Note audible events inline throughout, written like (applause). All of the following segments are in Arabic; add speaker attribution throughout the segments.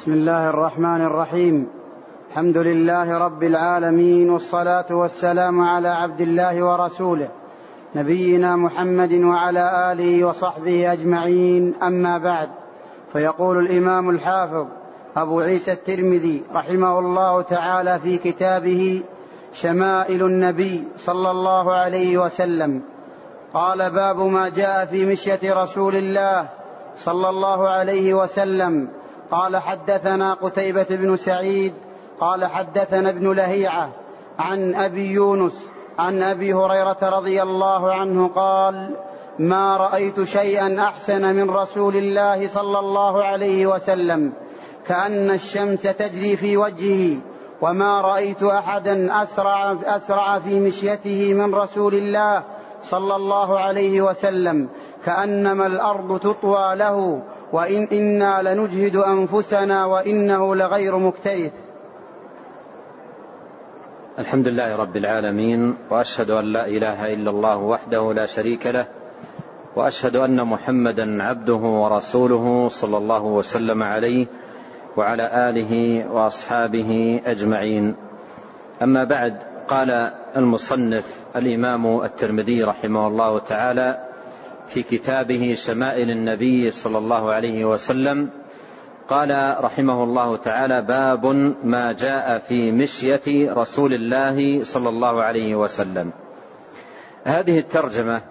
Speaker 1: بسم الله الرحمن الرحيم. الحمد لله رب العالمين والصلاة والسلام على عبد الله ورسوله نبينا محمد وعلى آله وصحبه أجمعين. أما بعد فيقول الإمام الحافظ أبو عيسى الترمذي رحمه الله تعالى في كتابه شمائل النبي صلى الله عليه وسلم قال باب ما جاء في مشية رسول الله صلى الله عليه وسلم قال حدثنا قتيبة بن سعيد قال حدثنا ابن لهيعة عن أبي يونس عن أبي هريرة رضي الله عنه قال ما رأيت شيئا أحسن من رسول الله صلى الله عليه وسلم كأن الشمس تجري في وجهه وما رأيت أحدا أسرع, أسرع في مشيته من رسول الله صلى الله عليه وسلم كأنما الأرض تطوى له وإن إنا لنجهد أنفسنا وإنه لغير مكتئث
Speaker 2: الحمد لله رب العالمين وأشهد أن لا إله إلا الله وحده لا شريك له وأشهد أن محمدا عبده ورسوله صلى الله وسلم عليه وعلى آله وأصحابه أجمعين. أما بعد قال المصنف الإمام الترمذي رحمه الله تعالى في كتابه شمائل النبي صلى الله عليه وسلم قال رحمه الله تعالى باب ما جاء في مشية رسول الله صلى الله عليه وسلم. هذه الترجمة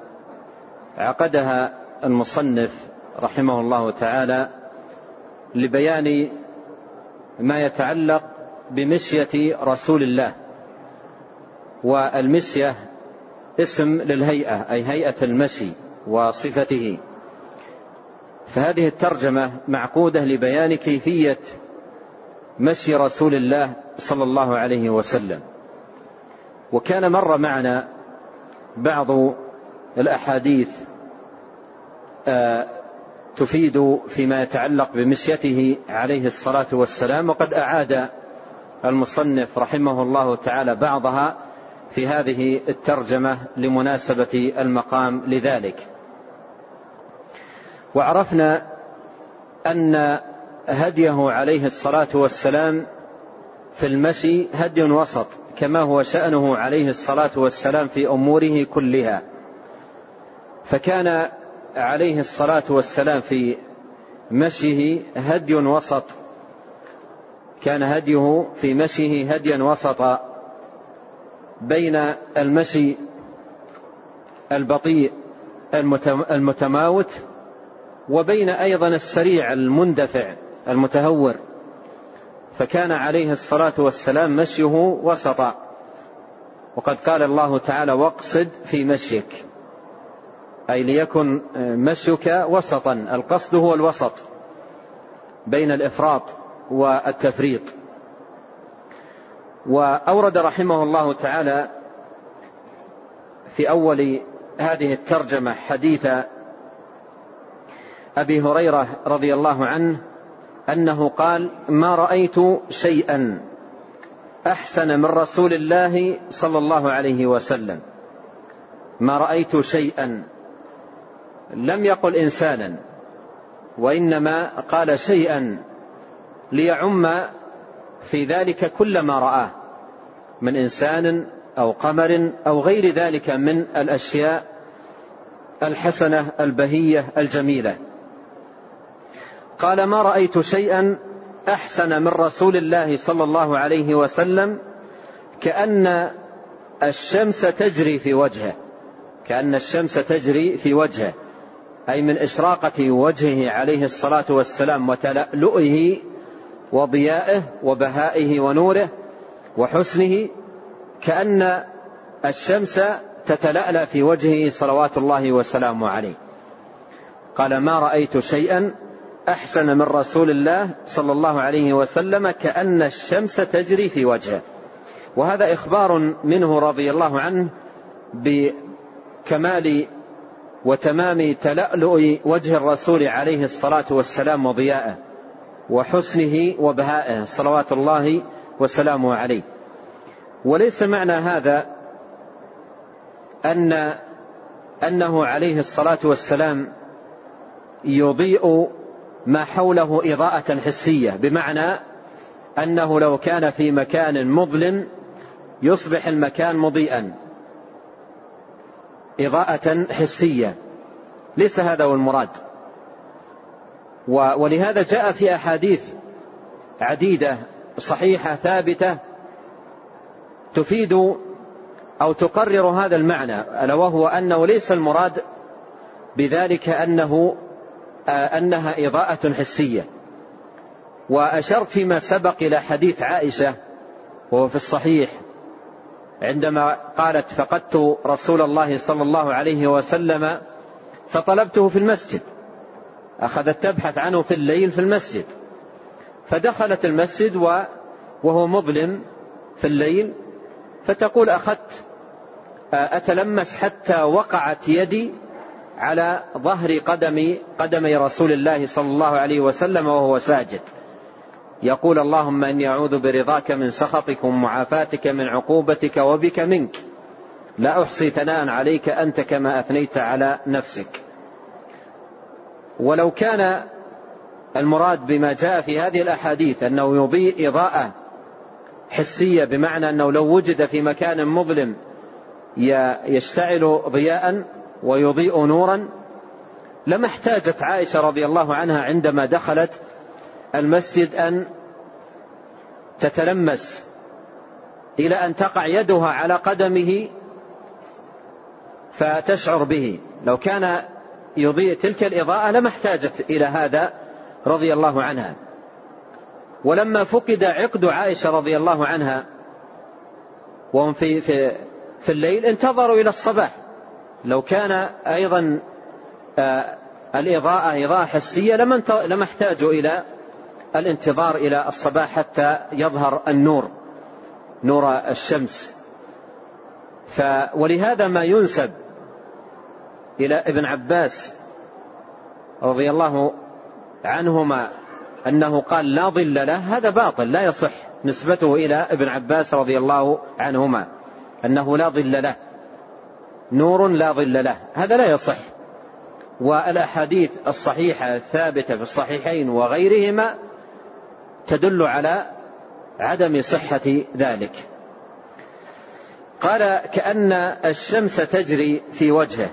Speaker 2: عقدها المصنف رحمه الله تعالى لبيان ما يتعلق بمشية رسول الله والمشية اسم للهيئة أي هيئة المشي. وصفته. فهذه الترجمة معقودة لبيان كيفية مشي رسول الله صلى الله عليه وسلم. وكان مر معنا بعض الأحاديث آه، تفيد فيما يتعلق بمشيته عليه الصلاة والسلام وقد أعاد المصنف رحمه الله تعالى بعضها في هذه الترجمة لمناسبة المقام لذلك. وعرفنا أن هديه عليه الصلاة والسلام في المشي هدي وسط كما هو شأنه عليه الصلاة والسلام في أموره كلها. فكان عليه الصلاة والسلام في مشيه هدي وسط كان هديه في مشيه هديا وسطا بين المشي البطيء المتماوت وبين أيضا السريع المندفع المتهور فكان عليه الصلاة والسلام مشيه وسطا. وقد قال الله تعالى واقصد في مشيك أي ليكن مشيك وسطا. القصد هو الوسط بين الإفراط والتفريط. وأورد رحمه الله تعالى في أول هذه الترجمة حديث أبي هريرة رضي الله عنه أنه قال ما رأيت شيئا أحسن من رسول الله صلى الله عليه وسلم. ما رأيت شيئا لم يقل انسانا وإنما قال شيئا ليعم في ذلك كل ما رآه من إنسان أو قمر أو غير ذلك من الأشياء الحسنة البهية الجميلة. قال ما رأيت شيئا أحسن من رسول الله صلى الله عليه وسلم كأن الشمس تجري في وجهه. كأن الشمس تجري في وجهه. أي من إشراقة وجهه عليه الصلاة والسلام وتلألؤه وضيائه وبهائه ونوره وحسنه كأن الشمس تتلألأ في وجهه صلوات الله وسلامه عليه. قال ما رأيت شيئا أحسن من رسول الله صلى الله عليه وسلم كأن الشمس تجري في وجهه. وهذا إخبار منه رضي الله عنه بكمال وتمام تلألؤ وجه الرسول عليه الصلاة والسلام وضيائه وحسنه وبهائه. صلوات الله وسلامه عليه. وليس معنى هذا أن أنه عليه الصلاة والسلام يضيء ما حوله إضاءة حسية بمعنى أنه لو كان في مكان مظلم يصبح المكان مضيئا. إضاءة حسية. ليس هذا هو المراد. ولهذا جاء في أحاديث عديدة صحيحة ثابتة تفيد أو تقرر هذا المعنى ألا وهو أنه ليس المراد بذلك أنه أنها إضاءة حسية. وأشرت فيما سبق إلى حديث عائشة وهو في الصحيح عندما قالت فقدت رسول الله صلى الله عليه وسلم فطلبته في المسجد أخذت تبحث عنه في الليل في المسجد فدخلت المسجد وهو مظلم في الليل فتقول أخذت أتلمس حتى وقعت يدي على ظهر قدم قدمي رسول الله صلى الله عليه وسلم وهو ساجد. يقول اللهم إني أعوذ برضاك من سخطك ومعافاتك من عقوبتك وبك منك. لا أحصي ثناء عليك أنت كما أثنيت على نفسك. ولو كان المراد بما جاء في هذه الأحاديث أنه يضيء إضاءة حسية بمعنى أنه لو وجد في مكان مظلم يشتعل ضياء ويضيء نورا. لما احتاجت عائشة رضي الله عنها عندما دخلت المسجد أن تتلمس إلى أن تقع يدها على قدمه فتشعر به. لو كان يضيء تلك الإضاءة لما احتاجت إلى هذا رضي الله عنها. ولما فقد عقد عائشة رضي الله عنها وهم في, في, في الليل انتظروا إلى الصباح. لو كان أيضا آه الإضاءة إضاءة حسية لما احتاجوا إلى الانتظار إلى الصباح حتى يظهر النور نور الشمس. ف ولهذا ما ينسب إلى ابن عباس رضي الله عنهما أنه قال لا ظل له هذا باطل لا يصح نسبته إلى ابن عباس رضي الله عنهما أنه لا ظل له. نور لا ظل له. هذا لا يصح. والأحاديث الصحيحة الثابتة في الصحيحين وغيرهما تدل على عدم صحة ذلك. قال كأن الشمس تجري في وجهه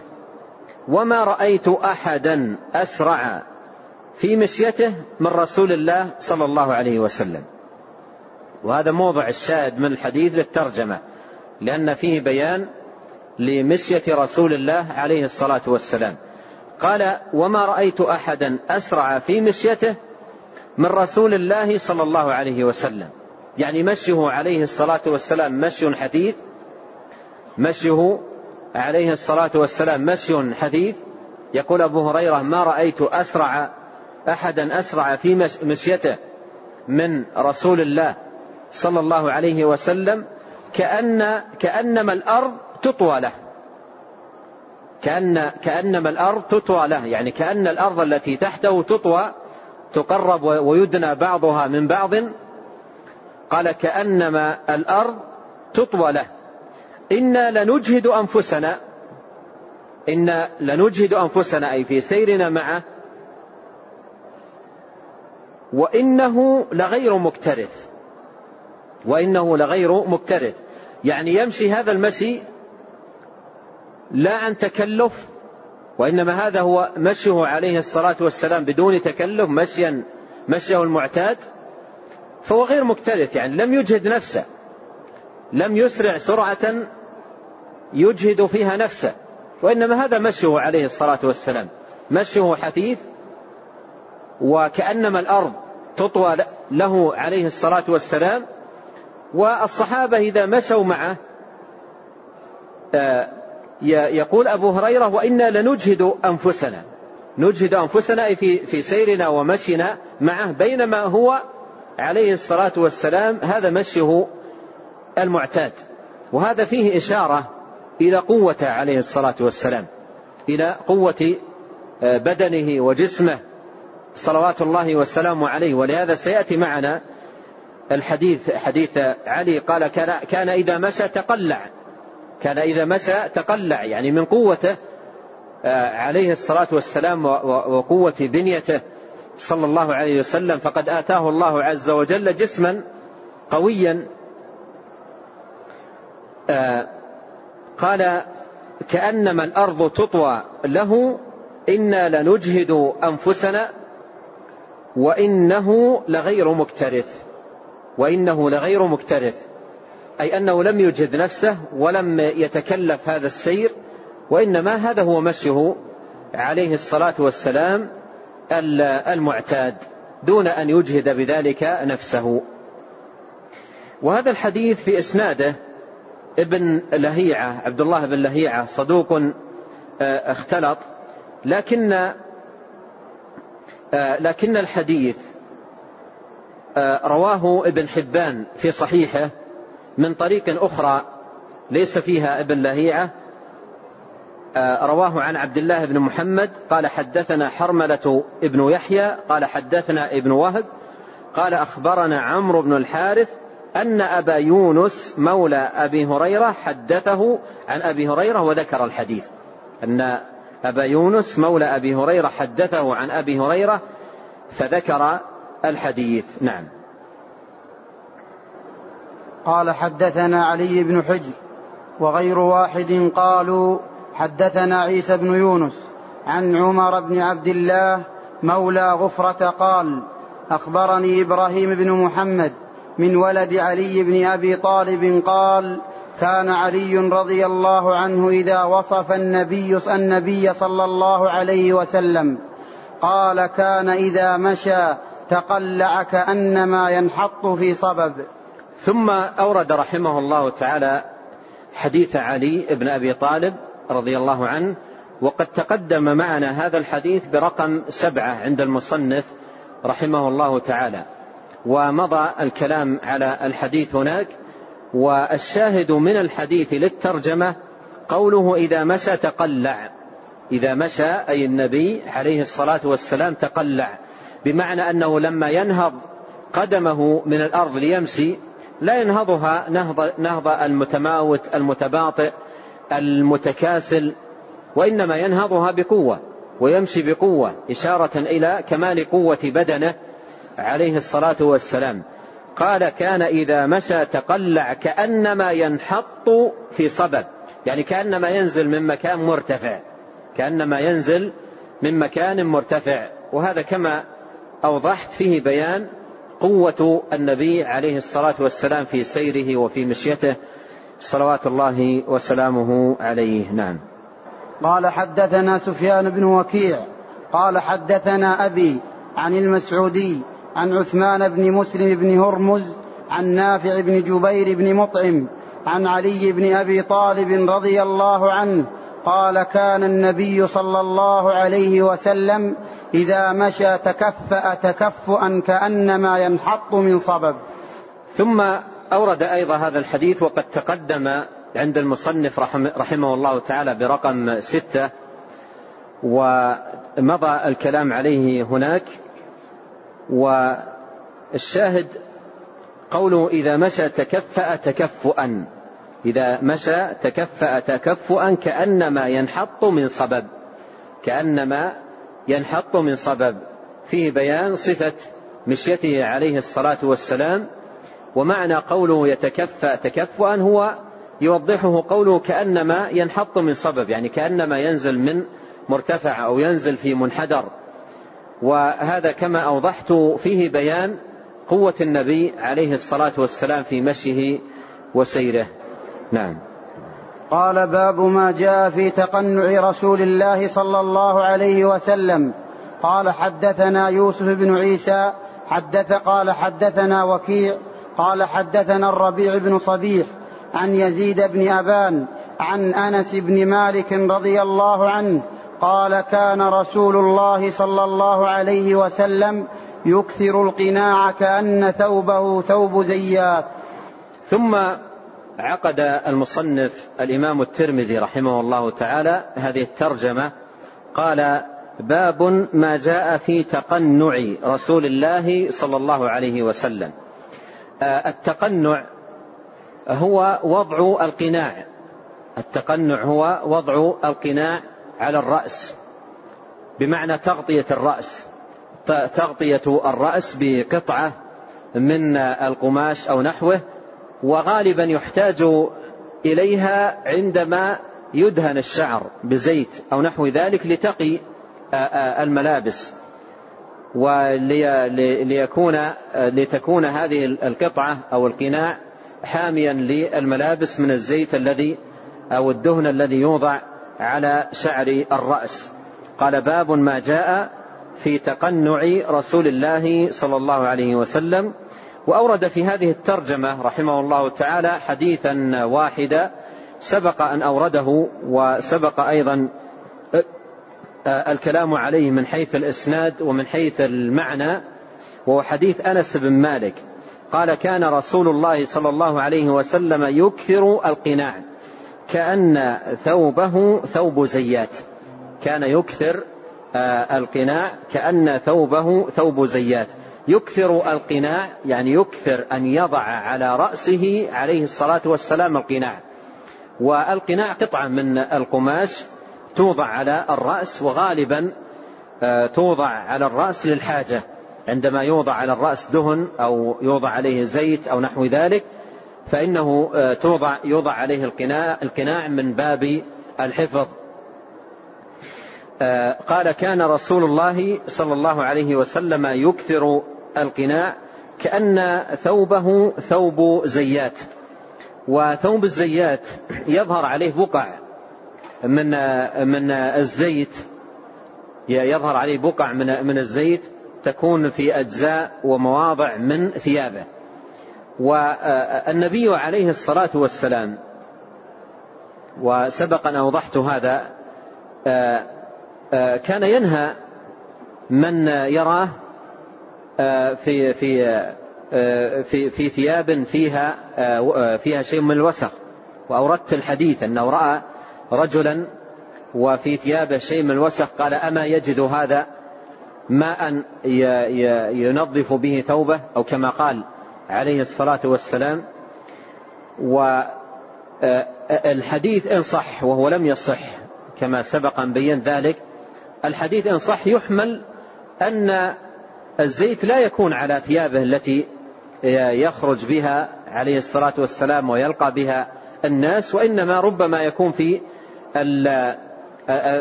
Speaker 2: وما رأيت أحدا أسرع في مشيته من رسول الله صلى الله عليه وسلم. وهذا موضع الشاهد من الحديث للترجمة لأن فيه بيان لمشية رسول الله عليه الصلاة والسلام. قال وما رأيت أحدا أسرع في مشيته من رسول الله صلى الله عليه وسلم. يعني مشيه عليه الصلاة والسلام مشي حديث مشيه عليه الصلاة والسلام مشي حديث. يقول أبو هريرة ما رأيت أسرع أحدا أسرع في مشيته من رسول الله صلى الله عليه وسلم كأن كأنما الأرض تطوى له. كأن كأنما الأرض تطوى له. يعني كأن الأرض التي تحته تطوى تقرب ويدنى بعضها من بعض. قال كأنما الأرض تطوى له. إنا لنجهد أنفسنا. إنا لنجهد أنفسنا أي في سيرنا معه. وإنه لغير مكترث. وإنه لغير مكترث. يعني يمشي هذا المشي لا عن تكلف وإنما هذا هو مشيه عليه الصلاة والسلام بدون تكلف مشيا مشيه المعتاد فهو غير مكترث يعني لم يجهد نفسه لم يسرع سرعة يجهد فيها نفسه وإنما هذا مشيه عليه الصلاة والسلام مشيه حثيث وكأنما الأرض تطوى له عليه الصلاة والسلام والصحابة إذا مشوا معه آه، يقول أبو هريرة وإنا لنجهد أنفسنا. نجهد أنفسنا في, في سيرنا ومشينا معه بينما هو عليه الصلاة والسلام هذا مشيه المعتاد. وهذا فيه إشارة إلى قوته عليه الصلاة والسلام إلى قوة آه، بدنه وجسمه. صلوات الله والسلام عليه. ولهذا سيأتي معنا الحديث حديث علي قال كان إذا مشى تقلع. كان إذا مشى تقلع يعني من قوته آه، عليه الصلاة والسلام وقوة بنيته صلى الله عليه وسلم فقد آتاه الله عز وجل جسما قويا. آه قال كأنما الأرض تطوى له إنا لنجهد أنفسنا وإنه لغير مكترث وإنه لغير مكترث. أي أنه لم يجهد نفسه ولم يتكلف هذا السير وإنما هذا هو مشيه عليه الصلاة والسلام المعتاد دون أن يجهد بذلك نفسه. وهذا الحديث في إسناده ابن لهيعة عبد الله بن لهيعة صدوق آه، اختلط. لكن آه، لكن الحديث آه، رواه ابن حبان في صحيحه من طريق أخرى ليس فيها ابن لهيعة رواه عن عبد الله بن محمد قال حدثنا حرملة ابن يحيى قال حدثنا ابن وهب قال أخبرنا عمرو بن الحارث أن أبا يونس مولى أبي هريرة حدثه عن أبي هريرة وذكر الحديث أن أبا يونس مولى أبي هريرة حدثه عن أبي هريرة فذكر الحديث. نعم.
Speaker 1: قال حدثنا علي بن حجر وغير واحد قالوا حدثنا عيسى بن يونس عن عمر بن عبد الله مولى غفرة قال أخبرني إبراهيم بن محمد من ولد علي بن أبي طالب قال كان علي رضي الله عنه إذا وصف النبي النبي صلى الله عليه وسلم قال كان إذا مشى تقلع كانما ينحط في صبب.
Speaker 2: ثم أورد رحمه الله تعالى حديث علي بن أبي طالب رضي الله عنه وقد تقدم معنا هذا الحديث برقم سبعة عند المصنف رحمه الله تعالى. ومضى الكلام على الحديث هناك والشاهد من الحديث للترجمة قوله إذا مشى تقلع. إذا مشى أي النبي عليه الصلاة والسلام تقلع بمعنى أنه لما ينهض قدمه من الأرض ليمشي لا ينهضها نهض, نهض المتماوت المتباطئ المتكاسل وإنما ينهضها بقوة ويمشي بقوة إشارة إلى كمال قوة بدنه عليه الصلاة والسلام. قال كان إذا مشى تقلع كأنما ينحط في صبب. يعني كأنما ينزل من مكان مرتفع كأنما ينزل من مكان مرتفع. وهذا كما أوضحت فيه بيان قوة النبي عليه الصلاة والسلام في سيره وفي مشيته. صلوات الله وسلامه عليه. نعم.
Speaker 1: قال حدثنا سفيان بن وكيع. قال حدثنا أبي عن المسعودي عن عثمان بن مسلم بن هرمز عن نافع بن جبير بن مطعم عن علي بن أبي طالب رضي الله عنه قال كان النبي صلى الله عليه وسلم إذا مشى تكفأ تكفؤا كأنما ينحط من صبب.
Speaker 2: ثم أورد أيضا هذا الحديث وقد تقدم عند المصنف رحمه الله تعالى برقم ستة ومضى الكلام عليه هناك والشاهد قوله إذا مشى تكفأ تكفؤا. إذا مشى تكفأ تكفؤا كأنما ينحط من صبب. كأنما ينحط من صبب. فيه بيان صفة مشيته عليه الصلاة والسلام. ومعنى قوله يتكفأ تكفؤا هو يوضحه قوله كأنما ينحط من صبب يعني كأنما ينزل من مرتفع أو ينزل في منحدر. وهذا كما أوضحت فيه بيان قوة النبي عليه الصلاة والسلام في مشيه وسيره. نعم.
Speaker 1: قال باب ما جاء في تقنع رسول الله صلى الله عليه وسلم. قال حدثنا يوسف بن عيسى حدث قال حدثنا وكيع قال حدثنا الربيع بن صبيح عن يزيد بن أبان عن أنس بن مالك رضي الله عنه قال كان رسول الله صلى الله عليه وسلم يكثر القناع كأن ثوبه ثوب زيات
Speaker 2: ثم عقد المصنف الإمام الترمذي رحمه الله تعالى هذه الترجمة قال باب ما جاء في تقنع رسول الله صلى الله عليه وسلم. آه، التقنع هو وضع القناع. التقنع هو وضع القناع على الرأس بمعنى تغطية الرأس. تغطية الرأس بقطعة من القماش أو نحوه وغالبا يحتاج إليها عندما يدهن الشعر بزيت أو نحو ذلك لتقي الملابس. وليكون لتكون هذه القطعة أو القناع حاميا للملابس من الزيت الذي أو الدهن الذي يوضع على شعر الرأس. قال باب ما جاء في تقنع رسول الله صلى الله عليه وسلم وأورد في هذه الترجمة رحمه الله تعالى حديثا واحدا سبق أن أورده وسبق أيضا الكلام عليه من حيث الإسناد ومن حيث المعنى وهو حديث أنس بن مالك. قال كان رسول الله صلى الله عليه وسلم يكثر القناع كأن ثوبه ثوب زيات. كان يكثر القناع كأن ثوبه ثوب زيات. يكثر القناع يعني يكثر أن يضع على رأسه عليه الصلاة والسلام القناع. والقناع قطعة من القماش توضع على الرأس وغالبا توضع على الرأس للحاجة. عندما يوضع على الرأس دهن أو يوضع عليه زيت أو نحو ذلك فإنه توضع يوضع عليه القناع, القناع من باب الحفظ. قال كان رسول الله صلى الله عليه وسلم يكثر القناع كأن ثوبه ثوب زيات وثوب الزيات يظهر عليه بقع من من الزيت يظهر عليه بقع من من الزيت تكون في أجزاء ومواضع من ثيابه. والنبي عليه الصلاة والسلام وسبق أن أوضحت هذا كان ينهى من يراه في في في في ثياب فيها فيها شيء من الوسخ. وأوردت الحديث أنه رأى رجلا وفي ثيابه شيء من الوسخ. قال أما يجد هذا ماء ينظف به ثوبه؟ أو كما قال عليه الصلاة والسلام. والحديث إن صح وهو لم يصح كما سبق أن بين ذلك. الحديث إن صح يحمل أن الزيت لا يكون على ثيابه التي يخرج بها عليه الصلاة والسلام ويلقى بها الناس وإنما ربما يكون في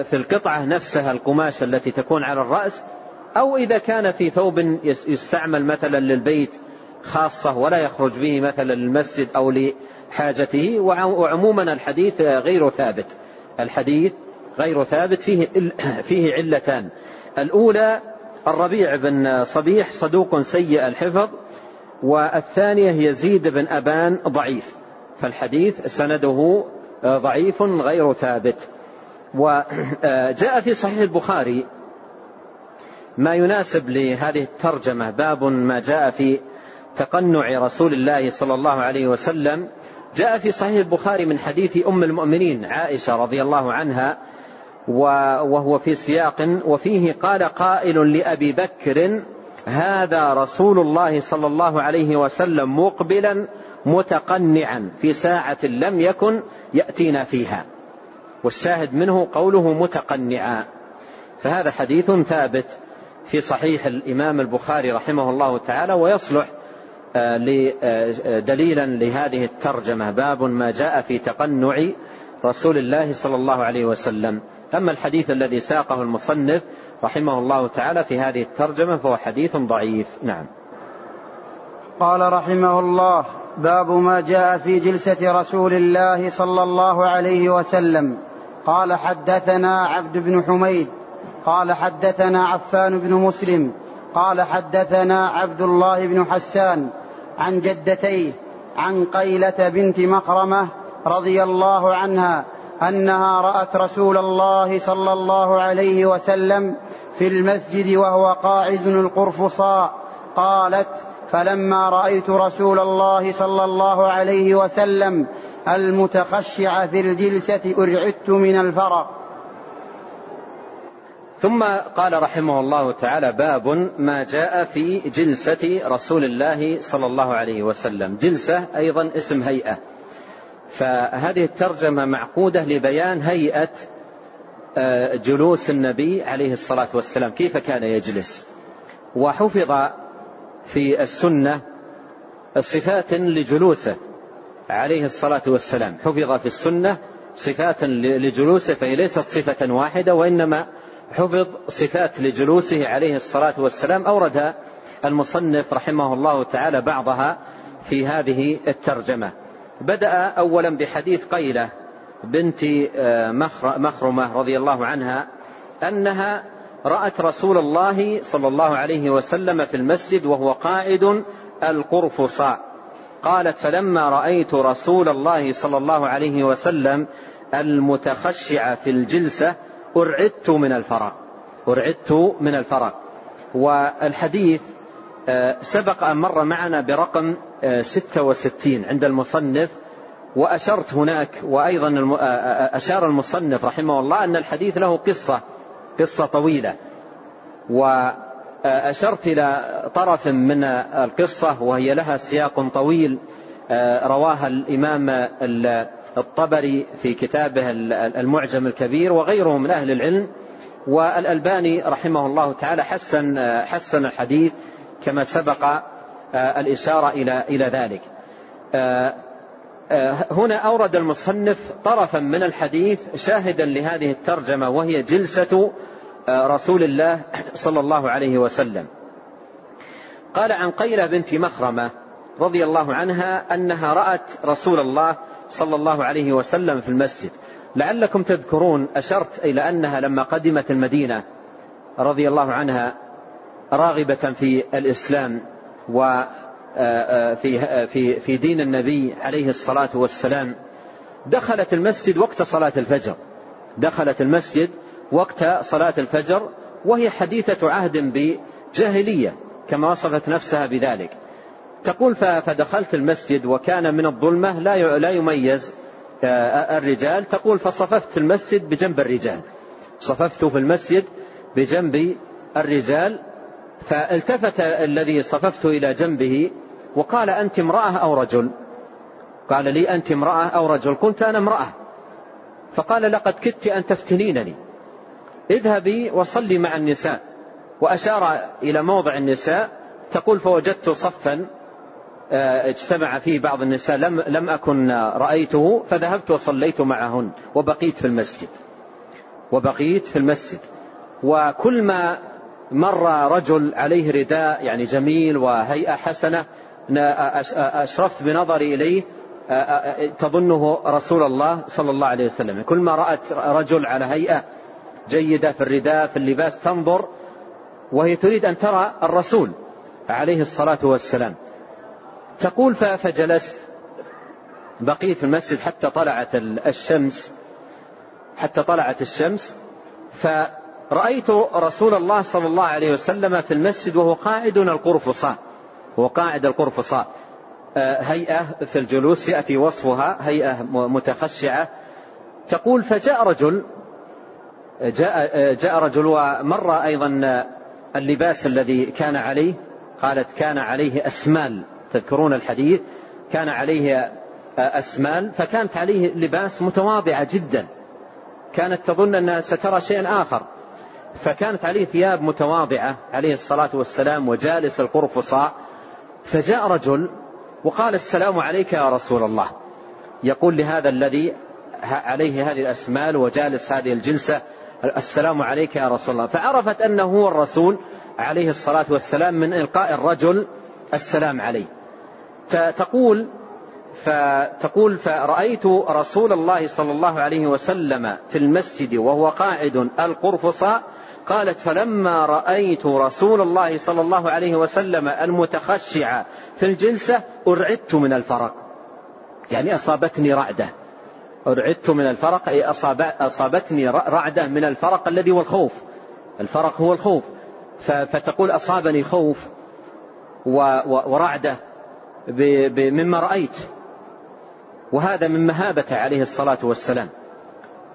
Speaker 2: في القطعة نفسها القماش التي تكون على الرأس أو إذا كان في ثوب يستعمل مثلا للبيت خاصة ولا يخرج به مثلا للمسجد أو لحاجته وعموما الحديث غير ثابت. الحديث غير ثابت فيه فيه علتان. الأولى الربيع بن صبيح صدوق سيء الحفظ والثانية يزيد بن أبان ضعيف فالحديث سنده ضعيف غير ثابت. وجاء في صحيح البخاري ما يناسب لهذه الترجمة باب ما جاء في تقنع رسول الله صلى الله عليه وسلم. جاء في صحيح البخاري من حديث أم المؤمنين عائشة رضي الله عنها وهو في سياق وفيه قال قائل لأبي بكر هذا رسول الله صلى الله عليه وسلم مقبلا متقنعا في ساعة لم يكن يأتينا فيها. والشاهد منه قوله متقنعا. فهذا حديث ثابت في صحيح الإمام البخاري رحمه الله تعالى ويصلح دليلا لهذه الترجمة. باب ما جاء في تقنع رسول الله صلى الله عليه وسلم. أما الحديث الذي ساقه المصنف رحمه الله تعالى في هذه الترجمة فهو حديث ضعيف. نعم.
Speaker 1: قال رحمه الله باب ما جاء في جلسة رسول الله صلى الله عليه وسلم. قال حدثنا عبد بن حميد. قال حدثنا عفان بن مسلم. قال حدثنا عبد الله بن حسان عن جدتيه عن قيلة بنت مخرمة رضي الله عنها أنها رأت رسول الله صلى الله عليه وسلم في المسجد وهو قاعد القرفصاء. قالت فلما رأيت رسول الله صلى الله عليه وسلم المتخشع في الجلسة أرعدت من الفرق
Speaker 2: ثم قال رحمه الله تعالى باب ما جاء في جلسة رسول الله صلى الله عليه وسلم. جلسة أيضا اسم هيئة. فهذه الترجمة معقودة لبيان هيئة آه، جلوس النبي عليه الصلاة والسلام. كيف كان يجلس؟ وحفظ في السنة صفات لجلوسه عليه الصلاة والسلام. حفظ في السنة صفات لجلوسه فهي ليست صفة واحدة وإنما حفظ صفات لجلوسه عليه الصلاة والسلام. أورد المصنف رحمه الله تعالى بعضها في هذه الترجمة. بدأ أولا بحديث قيلة بنت آه، مخرمة رضي الله عنها أنها رأت رسول الله صلى الله عليه وسلم في المسجد وهو قائد القرفصاء. قالت فلما رأيت رسول الله صلى الله عليه وسلم المتخشع في الجلسة أرعدت من الفرق أرعدت من الفرق والحديث سبق أن مر معنا برقم 66 آه، عند المصنف وأشرت هناك وأيضا آه، أشار المصنف رحمه الله أن الحديث له قصة قصة طويلة. وأشرت إلى طرف من القصة وهي لها سياق طويل رواها الإمام الطبري في كتابه المعجم الكبير وغيره من أهل العلم. والألباني رحمه الله تعالى حسن حسن الحديث. كما سبق آه، الإشارة إلى إلى ذلك. آه، آه، هنا أورد المصنف طرفا من الحديث شاهدا لهذه الترجمة وهي جلسة رسول الله (clears throat) صلى الله عليه وسلم. قال عن قيلة بنت مخرمة رضي الله عنها أنها رأت رسول الله صلى الله عليه وسلم في المسجد لعلكم تذكرون أشرت إلى أنها لما قدمت المدينة رضي الله عنها راغبة في الإسلام وفي آه، آه، في في دين النبي عليه الصلاة والسلام. دخلت المسجد وقت صلاة الفجر. دخلت المسجد وقت صلاة الفجر وهي حديثة عهد بجاهلية كما وصفت نفسها بذلك. تقول فدخلت المسجد وكان من الظلمة لا لا يميز آه، الرجال. تقول فصففت في المسجد بجنب الرجال. صففت في المسجد بجنب الرجال فالتفت الذي صففت إلى جنبه وقال أنت امرأة أو رجل؟ قال لي أنت امرأة أو رجل قلت أنا امرأة. فقال لقد كدت أن تفتنينني. اذهبي وصلي مع النساء. وأشار إلى موضع النساء تقول فوجدت صفا آه، اجتمع فيه بعض النساء لم لم أكن رأيته فذهبت وصليت معهن وبقيت في المسجد. وبقيت في المسجد. وكل ما مر رجل عليه رداء يعني جميل وهيئة حسنة أشرفت بنظري إليه تظنه رسول الله صلى الله عليه وسلم. كل ما رأت رجل على هيئة جيدة في الرداء في اللباس تنظر وهي تريد أن ترى الرسول عليه الصلاة والسلام. تقول فجلست بقيت في المسجد حتى طلعت الشمس حتى طلعت الشمس فرأيت رسول الله صلى الله عليه وسلم في المسجد وهو قاعد القرفصاء. هو قاعد القرفصاء. آه، هيئة في الجلوس يأتي وصفها هيئة متخشعة. تقول فجاء رجل جاء, آه، جاء رجل ومر أيضا اللباس الذي كان عليه. قالت كان عليه أسمال. تذكرون الحديث؟ كان عليه آه، أسمال. فكانت عليه لباس متواضعة جدا. كانت تظن أنها سترى شيئا آخر. فكانت عليه ثياب متواضعة عليه الصلاة والسلام وجالس القرفصاء فجاء رجل وقال السلام عليك يا رسول الله. يقول لهذا الذي عليه هذه الأسمال وجالس هذه الجلسة السلام عليك يا رسول الله. فعرفت أنه هو الرسول عليه الصلاة والسلام من إلقاء الرجل السلام عليه. تقول فتقول فرأيت رسول الله صلى الله عليه وسلم في المسجد وهو قاعد القرفصاء قالت فلما رأيت رسول الله صلى الله عليه وسلم المتخشع في الجلسة أرعدت من الفرق. يعني أصابتني رعدة. أرعدت من الفرق أي أصابتني رعدة من الفرق الذي هو الخوف. الفرق هو الخوف. فتقول أصابني خوف ورعدة مما رأيت. وهذا من مهابته عليه الصلاة والسلام.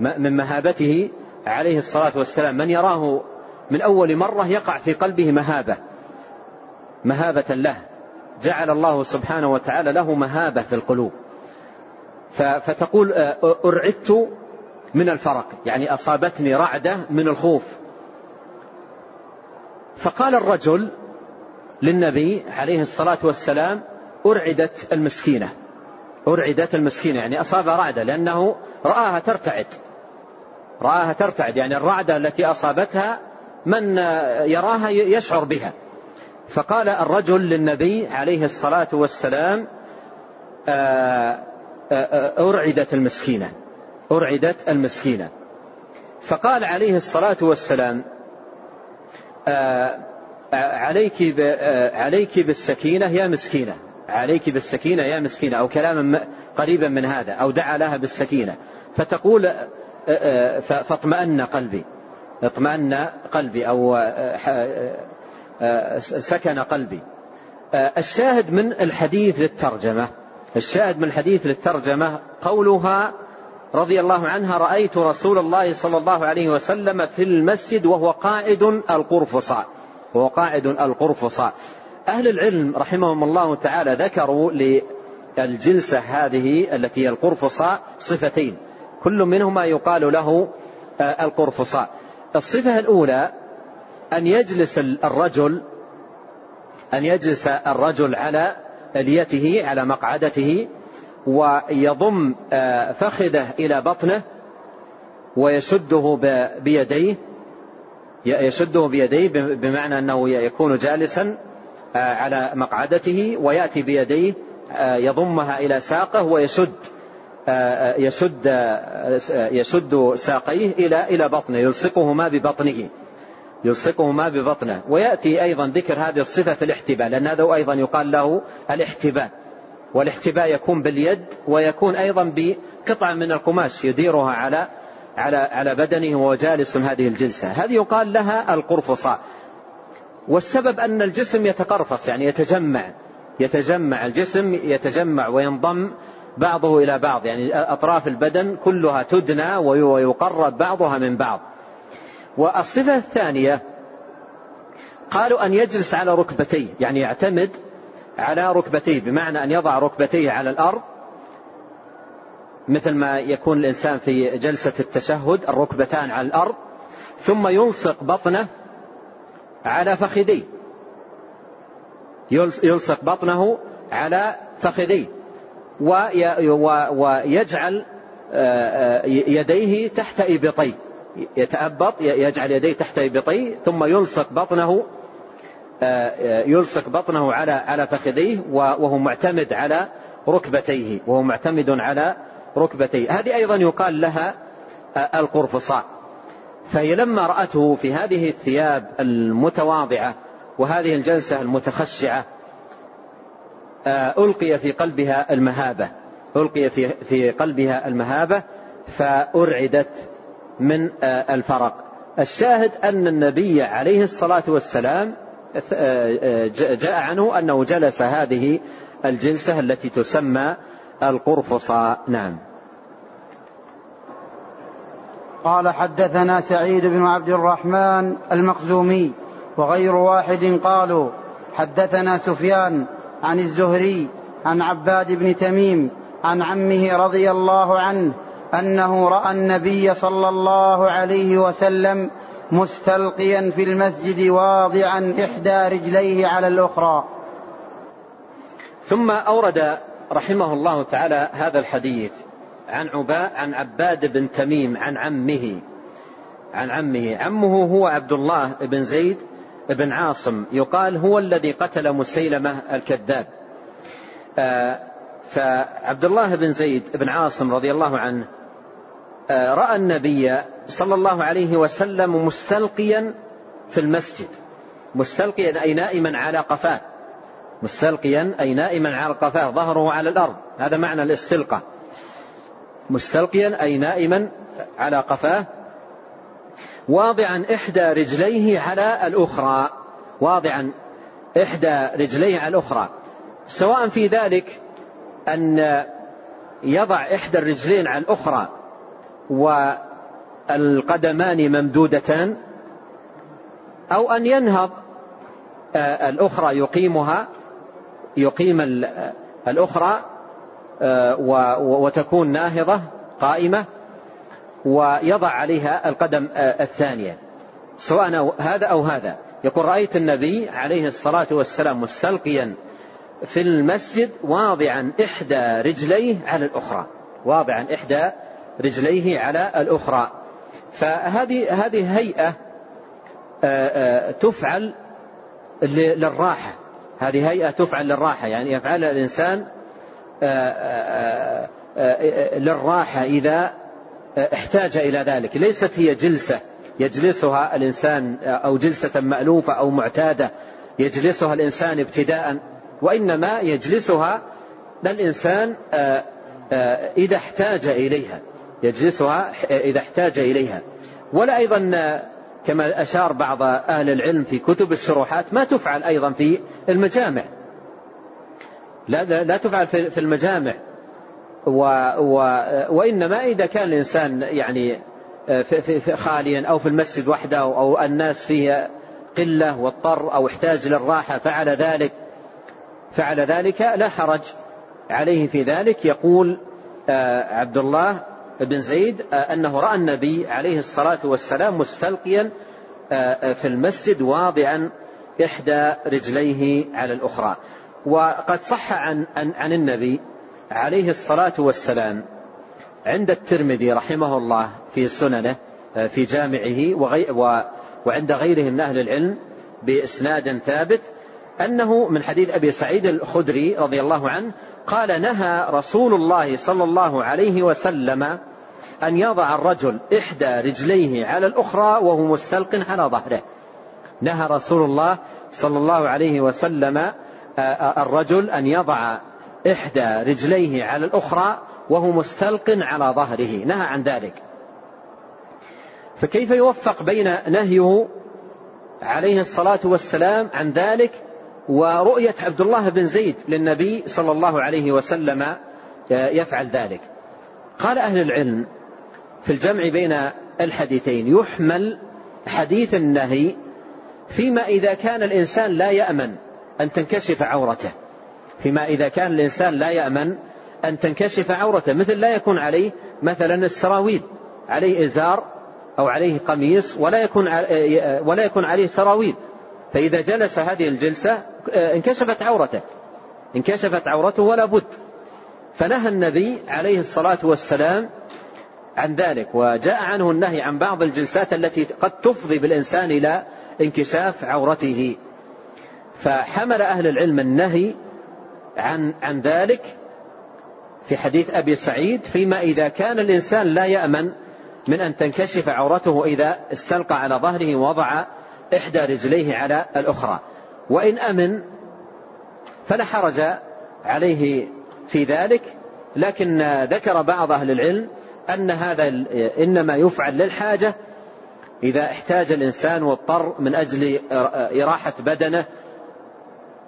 Speaker 2: من مهابته عليه الصلاة والسلام من يراه من أول مرة يقع في قلبه مهابة مهابة له جعل الله سبحانه وتعالى له مهابة في القلوب. فتقول أرعدت من الفرق يعني أصابتني رعدة من الخوف. فقال الرجل للنبي عليه الصلاة والسلام أرعدت المسكينة. أرعدت المسكينة يعني أصاب رعدة لأنه رآها ترتعد. رآها ترتعد يعني الرعدة التي أصابتها من يراها يشعر بها. فقال الرجل للنبي عليه الصلاة والسلام آه، آه، آه، أرعدت المسكينة أرعدت المسكينة. فقال عليه الصلاة والسلام عليك عليك بالسكينة يا مسكينة عليك بالسكينة يا مسكينة أو كلاما قريبا من هذا أو دعا لها بالسكينة. فتقول فاطمأن قلبي. اطمأن قلبي أو سكن قلبي. الشاهد من الحديث للترجمة. الشاهد من الحديث للترجمة قولها رضي الله عنها رأيت رسول الله صلى الله عليه وسلم في المسجد وهو قائد القرفصاء. وهو قائد القرفصاء. أهل العلم رحمهم الله تعالى ذكروا للجلسة هذه التي هي القرفصاء صفتين. كل منهما يقال له القرفصاء. الصفة الأولى أن يجلس الرجل أن يجلس الرجل على اليته على مقعدته ويضم آه، فخذه إلى بطنه ويشده بيديه يشده بيديه بمعنى أنه يكون جالسا آه، على مقعدته ويأتي بيديه آه، يضمها إلى ساقه ويشد يشد يشد ساقيه إلى إلى بطنه يلصقهما ببطنه يلصقهما ببطنه. ويأتي أيضا ذكر هذه الصفة في الاحتباء لأن هذا أيضا يقال له الاحتباء والاحتباء يكون باليد ويكون أيضا بقطعة من القماش يديرها على على على بدنه وهو جالس هذه الجلسة. هذه يقال لها القرفصاء والسبب أن الجسم يتقرفص يعني يتجمع يتجمع الجسم يتجمع وينضم بعضه إلى بعض. يعني أطراف البدن كلها تدنى ويقرب بعضها من بعض. والصفة الثانية قالوا أن يجلس على ركبتيه يعني يعتمد على ركبتيه بمعنى أن يضع ركبتيه على الأرض مثل ما يكون الإنسان في جلسة التشهد الركبتان على الأرض ثم يلصق بطنه على فخذيه. يلصق بطنه على فخذيه. ويجعل آه، آه، يديه تحت إبطيه يتأبط يجعل يديه تحت إبطيه ثم يلصق بطنه آه، يلصق بطنه على على فخذيه وهو معتمد على ركبتيه وهو معتمد على ركبتيه. هذه أيضا يقال لها القرفصاء. فهي لما رأته في هذه الثياب المتواضعة وهذه الجلسة المتخشعة ألقي في قلبها المهابة. ألقي في في قلبها المهابة فأرعدت من الفرق. الشاهد أن النبي عليه الصلاة والسلام جاء عنه أنه جلس هذه الجلسة التي تسمى القرفصاء نعم.
Speaker 1: قال حدثنا سعيد بن عبد الرحمن المخزومي وغير واحد قالوا حدثنا سفيان عن الزهري عن عباد بن تميم عن عمه رضي الله عنه أنه رأى النبي صلى الله عليه وسلم مستلقيا في المسجد واضعا إحدى رجليه على الأخرى.
Speaker 2: ثم أورد رحمه الله تعالى هذا الحديث عن عباء عن عباد بن تميم عن عمه عن عمه. عمه هو عبد الله بن زيد بن عاصم يقال هو الذي قتل مسيلمة الكذاب. آه، فعبد الله بن زيد بن عاصم رضي الله عنه آه، رأى النبي صلى الله عليه وسلم مستلقيا في المسجد. مستلقيا أي نائما على قفاه. مستلقيا أي نائما على قفاه ظهره على الأرض. هذا معنى الاستلقاء. مستلقيا أي نائما على قفاه واضعا إحدى رجليه على الأخرى. واضعا إحدى رجليه على الأخرى. سواء في ذلك أن يضع إحدى الرجلين على الأخرى والقدمان ممدودتان أو أن ينهض آه، الأخرى يقيمها يقيم الأخرى آه، وتكون ناهضة قائمة. ويضع عليها القدم آه، الثانية. سواء هذا أو هذا. يقول رأيت النبي عليه الصلاة والسلام مستلقيا في المسجد واضعا إحدى رجليه على الأخرى. واضعا إحدى رجليه على الأخرى. فهذه هذه هيئة تفعل للراحة. هذه هيئة تفعل للراحة. يعني يفعلها الإنسان للراحة إذا احتاج إلى ذلك. ليست هي جلسة يجلسها الإنسان أو جلسة مألوفة أو معتادة يجلسها الإنسان ابتداء وإنما يجلسها الإنسان إذا احتاج إليها. يجلسها إذا احتاج إليها. ولا أيضا كما أشار بعض أهل العلم في كتب الشروحات ما تفعل أيضا في المجامع. لا, لا تفعل في المجامع. و و وإنما إذا كان الإنسان يعني في في في خاليا أو في المسجد وحده أو الناس فيه قلة واضطر أو احتاج للراحة فعل ذلك فعل ذلك لا حرج. عليه في ذلك يقول عبد الله بن زيد أنه رأى النبي عليه الصلاة والسلام مستلقيا في المسجد واضعا إحدى رجليه على الأخرى. وقد صح عن, عن, عن النبي عليه الصلاة والسلام عند الترمذي رحمه الله في سننه في جامعه وغي وعند غيره من أهل العلم بإسناد ثابت أنه من حديث أبي سعيد الخدري رضي الله عنه قال نهى رسول الله صلى الله عليه وسلم أن يضع الرجل إحدى رجليه على الأخرى وهو مستلق على ظهره. نهى رسول الله صلى الله عليه وسلم الرجل أن يضع إحدى رجليه على الأخرى وهو مستلق على ظهره. نهى عن ذلك. فكيف يوفق بين نهيه عليه الصلاة والسلام عن ذلك ورؤية عبد الله بن زيد للنبي صلى الله عليه وسلم يفعل ذلك؟ قال أهل العلم في الجمع بين الحديثين يحمل حديث النهي فيما إذا كان الإنسان لا يأمن أن تنكشف عورته. فيما إذا كان الإنسان لا يأمن أن تنكشف عورته مثل لا يكون عليه مثلا السراويل عليه إزار أو عليه قميص ولا يكون ولا يكون عليه سراويل. فإذا جلس هذه الجلسة انكشفت عورته. انكشفت عورته ولا بد. فنهى النبي عليه الصلاة والسلام عن ذلك وجاء عنه النهي عن بعض الجلسات التي قد تفضي بالإنسان إلى انكشاف عورته. فحمل أهل العلم النهي عن عن ذلك في حديث أبي سعيد فيما إذا كان الإنسان لا يأمن من أن تنكشف عورته إذا استلقى على ظهره ووضع إحدى رجليه على الأخرى. وإن أمن فلا حرج عليه في ذلك لكن ذكر بعض أهل العلم أن هذا إنما يفعل للحاجة إذا احتاج الإنسان واضطر من أجل إراحة بدنه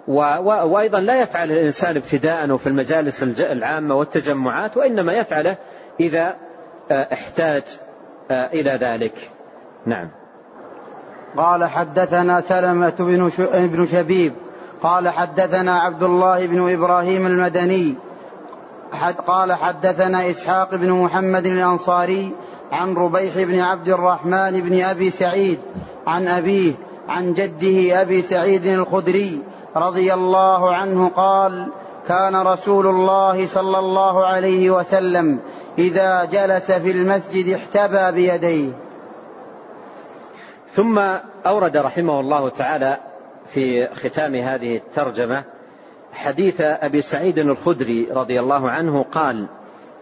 Speaker 2: وأيضا لا يفعل الإنسان ابتداء وفي المجالس العامة والتجمعات وإنما يفعله إذا احتاج إلى ذلك. نعم.
Speaker 1: قال حدثنا سلمة بن شبيب. قال حدثنا عبد الله بن إبراهيم المدني. حد قال حدثنا إسحاق بن محمد الأنصاري عن ربيح بن عبد الرحمن بن أبي سعيد عن أبيه عن جده أبي سعيد الخدري رضي الله عنه قال كان رسول الله صلى الله عليه وسلم إذا جلس في المسجد احتبى بيديه.
Speaker 2: ثم أورد رحمه الله تعالى في ختام هذه الترجمة حديث أبي سعيد الخدري رضي الله عنه قال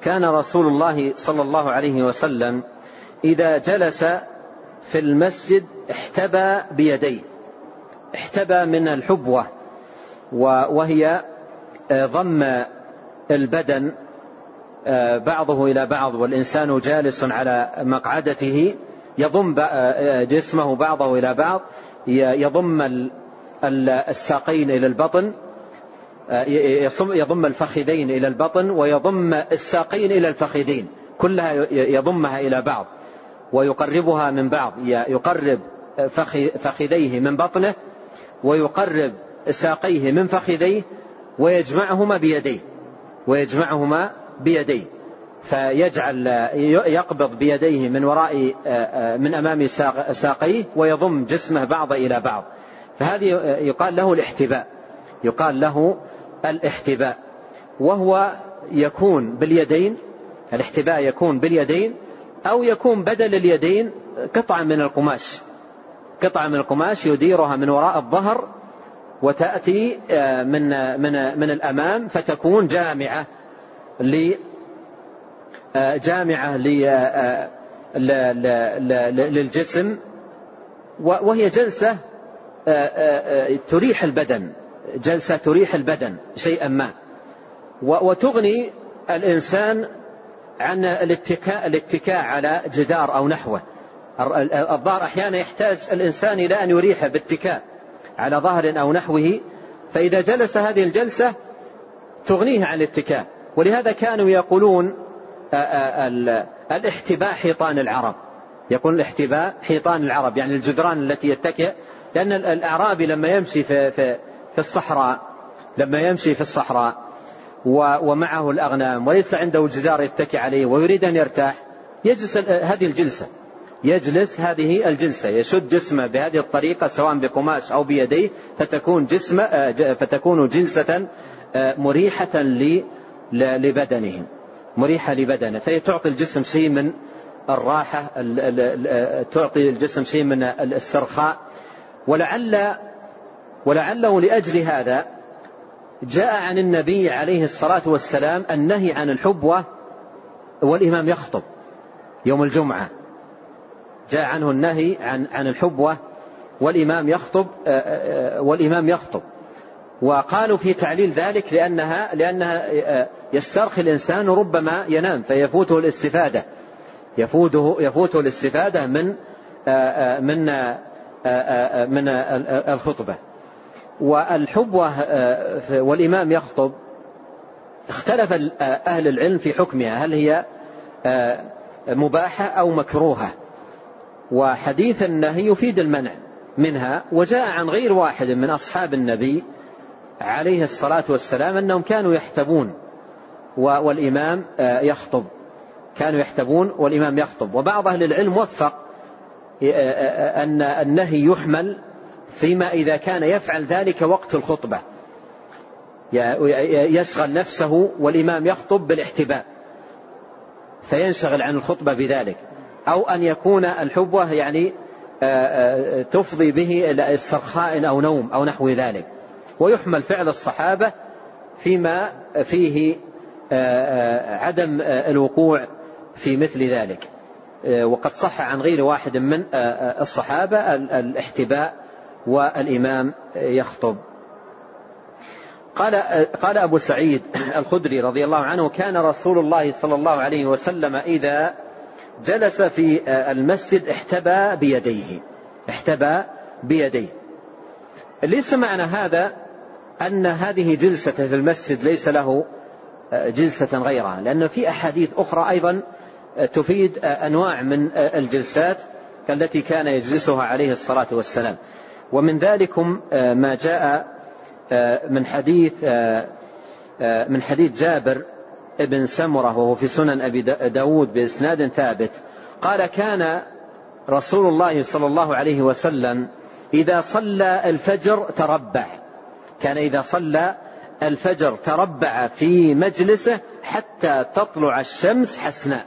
Speaker 2: كان رسول الله صلى الله عليه وسلم إذا جلس في المسجد احتبى بيديه. احتبى من الحبوة. وهي ضم البدن بعضه إلى بعض والإنسان جالس على مقعدته يضم جسمه بعضه إلى بعض يضم الساقين إلى البطن يضم الفخذين إلى البطن ويضم الساقين إلى الفخذين كلها يضمها إلى بعض ويقربها من بعض يقرب فخذيه من بطنه ويقرب ساقيه من فخذيه ويجمعهما بيديه ويجمعهما بيديه. فيجعل يقبض بيديه من وراء من أمام ساقيه ويضم جسمه بعض إلى بعض. فهذه يقال له الاحتباء يقال له الاحتباء. وهو يكون باليدين الاحتباء يكون باليدين أو يكون بدل اليدين قطعة من القماش. قطعة من القماش يديرها من وراء الظهر وتأتي آه، من من من الأمام فتكون جامعة ل آه، جامعة آه، للجسم وهي جلسة تريح البدن جلسة تريح البدن شيئا ما. وتغني الإنسان عن الاتكاء الاتكاء على جدار أو نحوه. الظهر أحيانا يحتاج الإنسان إلى أن يريح باتكاء. على ظهر أو نحوه فإذا جلس هذه الجلسة تغنيه عن الاتكاء. ولهذا كانوا يقولون الاحتباء حيطان العرب. يقول الاحتباء حيطان العرب يعني الجدران التي يتكئ. لأن الأعرابي لما يمشي في, في, في الصحراء لما يمشي في الصحراء ومعه الأغنام وليس عنده جدار يتكي عليه ويريد أن يرتاح يجلس هذه الجلسة. يجلس هذه الجلسة يشد جسمه بهذه الطريقة سواء بقماش أو بيديه فتكون جسم آه، فتكون جلسة آه، مريحة لبدنه. مريحة لبدنه. فهي تعطي الجسم شيء من الراحة تعطي الجسم شيء من الاسترخاء. ولعل ولعله لأجل هذا جاء عن النبي عليه الصلاة والسلام النهي عن الحبوة والإمام يخطب يوم الجمعة. جاء عنه النهي عن عن الحبوة والإمام يخطب آه، آه، آه، والإمام يخطب. وقالوا في تعليل ذلك لأنها لأنها يسترخي الإنسان ربما ينام فيفوته الاستفادة. يفوته يفوته الاستفادة من من من الخطبة. والحبوة والإمام يخطب اختلف أهل العلم في حكمها. هل هي مباحة أو مكروهة؟ وحديث النهي يفيد المنع منها وجاء عن غير واحد من أصحاب النبي عليه الصلاة والسلام أنهم كانوا يحتبون والإمام آه، يخطب. كانوا يحتبون والإمام يخطب. وبعض أهل العلم وفق آه، آه، أن النهي يحمل فيما إذا كان يفعل ذلك وقت الخطبة. يشغل نفسه والإمام يخطب بالاحتباء. فينشغل عن الخطبة بذلك. أو أن يكون الحبوة يعني آه، آه، تفضي به إلى استرخاء أو نوم أو نحو ذلك. ويحمل فعل الصحابة فيما فيه آه، عدم الوقوع في مثل ذلك. وقد صح عن غير واحد من الصحابة الاحتباء والإمام يخطب. قال قال أبو سعيد الخدري رضي الله عنه كان رسول الله صلى الله عليه وسلم إذا جلس في المسجد احتبى بيديه. احتبى بيديه. ليس معنى هذا أن هذه جلسة في المسجد ليس له جلسة غيرها لأن في أحاديث أخرى أيضا تفيد أنواع من الجلسات التي كان يجلسها عليه الصلاة والسلام. ومن ذلكم ما جاء من حديث من حديث جابر ابن سمرة وهو في سنن أبي داود بإسناد ثابت قال كان رسول الله صلى الله عليه وسلم إذا صلى الفجر تربع كان إذا صلى الفجر تربع في مجلسه حتى تطلع الشمس حسناء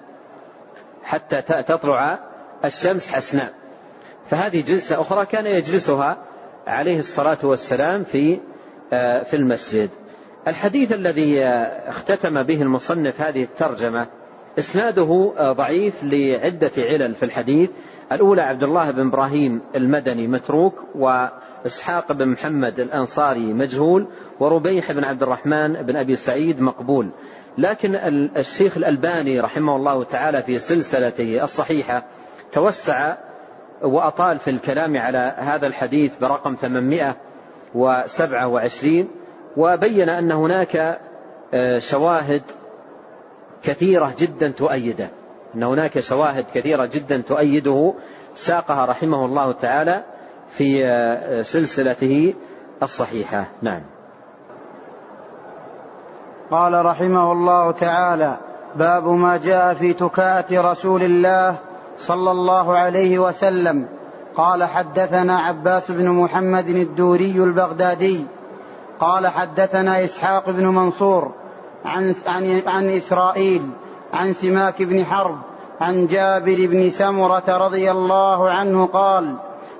Speaker 2: حتى تطلع الشمس حسناء فهذه جلسة أخرى كان يجلسها عليه الصلاة والسلام في آه، في المسجد. الحديث الذي اختتم به المصنف هذه الترجمة إسناده ضعيف لعدة علل في الحديث. الأولى عبد الله بن إبراهيم المدني متروك وإسحاق بن محمد الأنصاري مجهول وربيح بن عبد الرحمن بن أبي سعيد مقبول. لكن الشيخ الألباني رحمه الله تعالى في سلسلته الصحيحة توسع وأطال في الكلام على هذا الحديث برقم 827 وبين أن هناك آه، شواهد كثيرة جدا تؤيده. أن هناك شواهد كثيرة جدا تؤيده ساقها رحمه الله تعالى في آه، سلسلته الصحيحة. نعم.
Speaker 1: قال رحمه الله تعالى باب ما جاء في تكاءة رسول الله صلى الله عليه وسلم. قال حدثنا عباس بن محمد الدوري البغدادي قال حدثنا إسحاق بن منصور عن, عن, عن إسرائيل عن سماك بن حرب عن جابر بن سمرة رضي الله عنه قال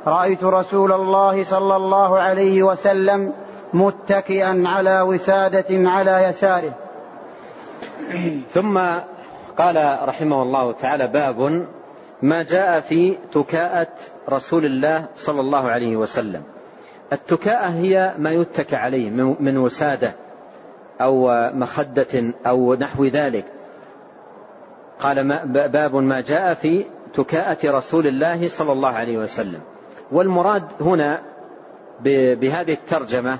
Speaker 1: رأيت رسول الله صلى الله عليه وسلم متكئا على وسادة على يساره.
Speaker 2: ثم قال رحمه الله تعالى باب ما جاء في تكاءة رسول الله صلى الله عليه وسلم. التكاءة هي ما يتكى عليه من وسادة أو مخدة أو نحو ذلك. قال باب ما جاء في تكاءة رسول الله صلى الله عليه وسلم. والمراد هنا بهذه الترجمة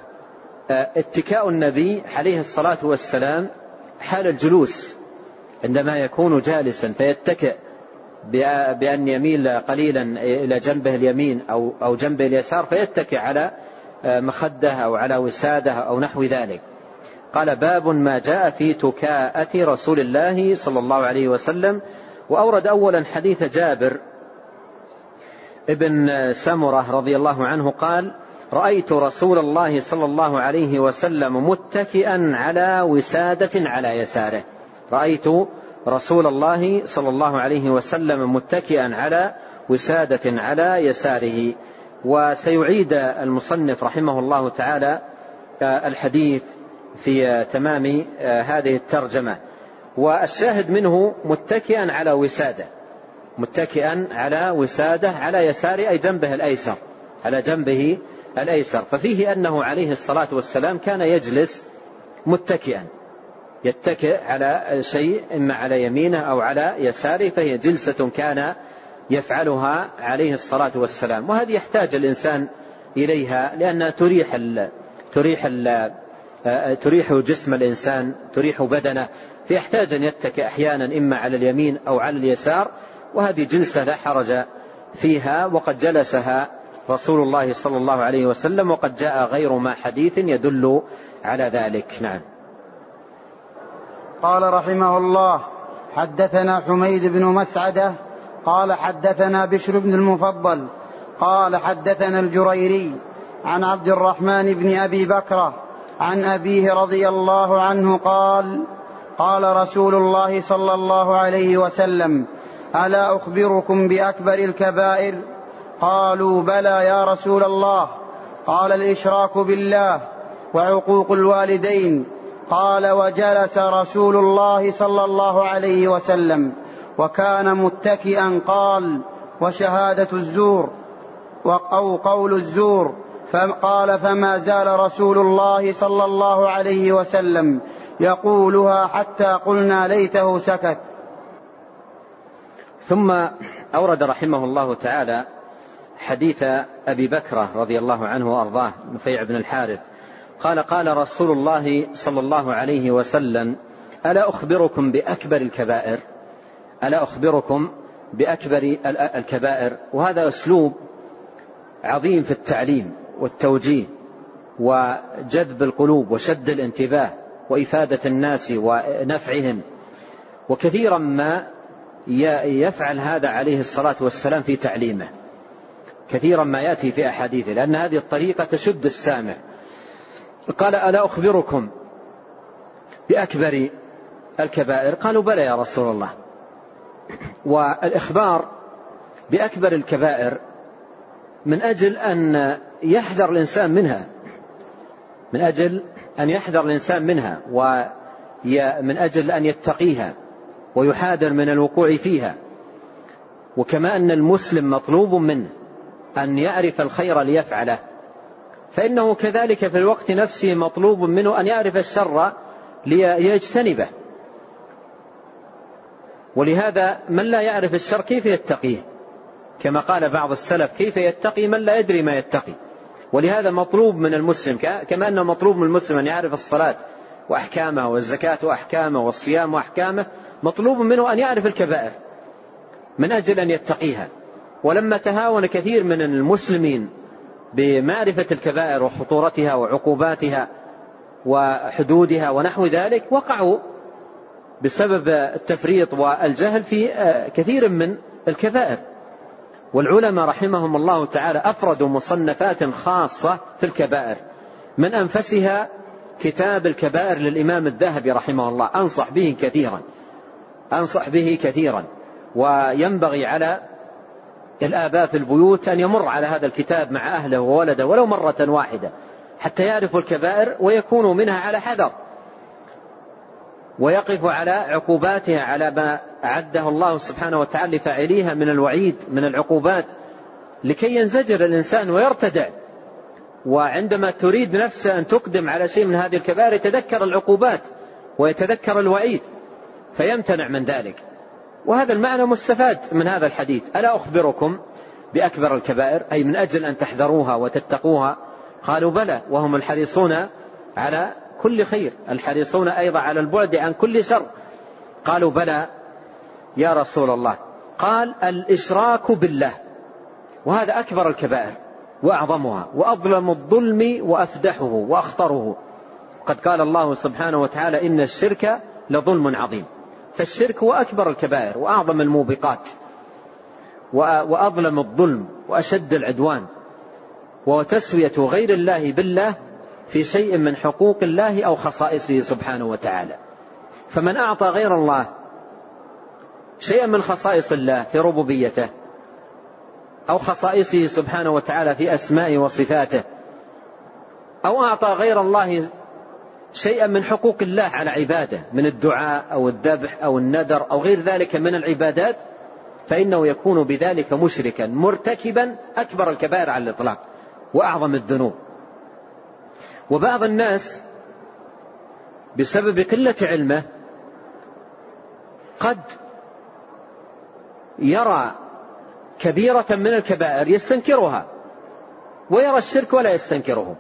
Speaker 2: آه، اتكاء النبي عليه الصلاة والسلام حال الجلوس عندما يكون جالسا فيتكئ. بأن يميل قليلا إلى جنبه اليمين أو أو جنبه اليسار فيتكئ على آه، مخدة أو على وسادة أو نحو ذلك. قال باب ما جاء في تكاءة رسول الله صلى الله عليه وسلم وأورد أولا حديث جابر ابن سمرة رضي الله عنه قال رأيت رسول الله صلى الله عليه وسلم متكئا على وسادة على يساره رأيت رسول الله صلى الله عليه وسلم متكئا على وسادة على يساره. وسيعيد المصنف رحمه الله تعالى آه، الحديث في تمام آه، هذه الترجمة. والشاهد منه متكئا على وسادة. متكئا على وسادة على يسار أي جنبه الأيسر على جنبه الأيسر. ففيه أنه عليه الصلاة والسلام كان يجلس متكئا. يتكئ على شيء إما على يمينه أو على يساره فهي جلسة كان يفعلها عليه الصلاة والسلام. وهذه يحتاج الإنسان إليها لأنها تريح ال تريح ال تريح جسم الإنسان تريح بدنه. فيحتاج أن يتكئ أحيانا إما على اليمين أو على اليسار وهذه جلسة لا حرج فيها. وقد جلسها رسول الله صلى الله عليه وسلم وقد جاء غير ما حديث يدل على ذلك. نعم.
Speaker 1: قال رحمه الله حدثنا حميد بن مسعدة قال حدثنا بشر بن المفضل قال حدثنا الجريري عن عبد الرحمن بن أبي بكره عن أبيه رضي الله عنه قال قال رسول الله صلى الله عليه وسلم ألا أخبركم بأكبر الكبائر؟ قالوا بلى يا رسول الله. قال الإشراك بالله وعقوق الوالدين قال وجلس رسول الله صلى الله عليه وسلم وكان متكئا قال وشهادة الزور أو قول الزور. فقال فما زال رسول الله صلى الله عليه وسلم يقولها حتى قلنا ليته سكت.
Speaker 2: ثم أورد رحمه الله تعالى حديث أبي بكره رضي الله عنه وأرضاه نفيع بن الحارث. قال قال رسول الله صلى الله عليه وسلم ألا أخبركم بأكبر الكبائر؟ ألا أخبركم بأكبر الكبائر؟ وهذا أسلوب عظيم في التعليم والتوجيه وجذب القلوب وشد الانتباه وإفادة الناس ونفعهم. وكثيرا ما يفعل هذا عليه الصلاة والسلام في تعليمه. كثيرا ما يأتي في أحاديثه لأن هذه الطريقة تشد السامع. قال ألا أخبركم بأكبر الكبائر؟ قالوا بلى يا رسول الله. والإخبار بأكبر الكبائر من أجل أن يحذر الإنسان منها. من أجل أن يحذر الإنسان منها ومن أجل أن يتقيها ويحاذر من الوقوع فيها. وكما أن المسلم مطلوب منه أن يعرف الخير ليفعله. فإنه كذلك في الوقت نفسه مطلوب منه أن يعرف الشر ليجتنبه. ولهذا من لا يعرف الشر كيف يتقيه؟ كما قال بعض السلف كيف يتقي من لا يدري ما يتقي؟ ولهذا مطلوب من المسلم كما أنه مطلوب من المسلم أن يعرف الصلاة وأحكامها والزكاة وأحكامه والصيام وأحكامه مطلوب منه أن يعرف الكبائر من أجل أن يتقيها. ولما تهاون كثير من المسلمين بمعرفة الكبائر وخطورتها وعقوباتها وحدودها ونحو ذلك وقعوا بسبب التفريط والجهل في كثير من الكبائر. والعلماء رحمهم الله تعالى أفردوا مصنفات خاصة في الكبائر. من أنفسها كتاب الكبائر للإمام الذهبي رحمه الله. أنصح به كثيرا. أنصح به كثيرا. وينبغي على الآباء في البيوت أن يمر على هذا الكتاب مع أهله وولده ولو مرة واحدة حتى يعرفوا الكبائر ويكونوا منها على حذر. ويقف على عقوباتها على ما أعده الله سبحانه وتعالى لفاعليها من الوعيد من العقوبات لكي ينزجر الإنسان ويرتدع. وعندما تريد نفسه أن تقدم على شيء من هذه الكبائر يتذكر العقوبات ويتذكر الوعيد فيمتنع من ذلك. وهذا المعنى مستفاد من هذا الحديث. ألا أخبركم بأكبر الكبائر؟ أي من أجل أن تحذروها وتتقوها؟ قالوا بلى وهم الحريصون على كل خير الحريصون أيضا على البعد عن كل شر. قالوا بلى يا رسول الله. قال الإشراك بالله وهذا أكبر الكبائر وأعظمها وأظلم الظلم وأفدحه وأخطره. قد قال الله سبحانه وتعالى إن الشرك لظلم عظيم. فالشرك هو أكبر الكبائر وأعظم الموبقات وأظلم الظلم وأشد العدوان وتسوية غير الله بالله في شيء من حقوق الله أو خصائصه سبحانه وتعالى. فمن أعطى غير الله شيئا من خصائص الله في ربوبيته أو خصائصه سبحانه وتعالى في أسمائه وصفاته أو أعطى غير الله شيئا من حقوق الله على عباده من الدعاء أو الذبح أو الندر أو غير ذلك من العبادات فإنه يكون بذلك مشركا مرتكبا أكبر الكبائر على الإطلاق وأعظم الذنوب. وبعض الناس بسبب قلة علمه قد يرى كبيرة من الكبائر يستنكرها ويرى الشرك ولا يستنكره.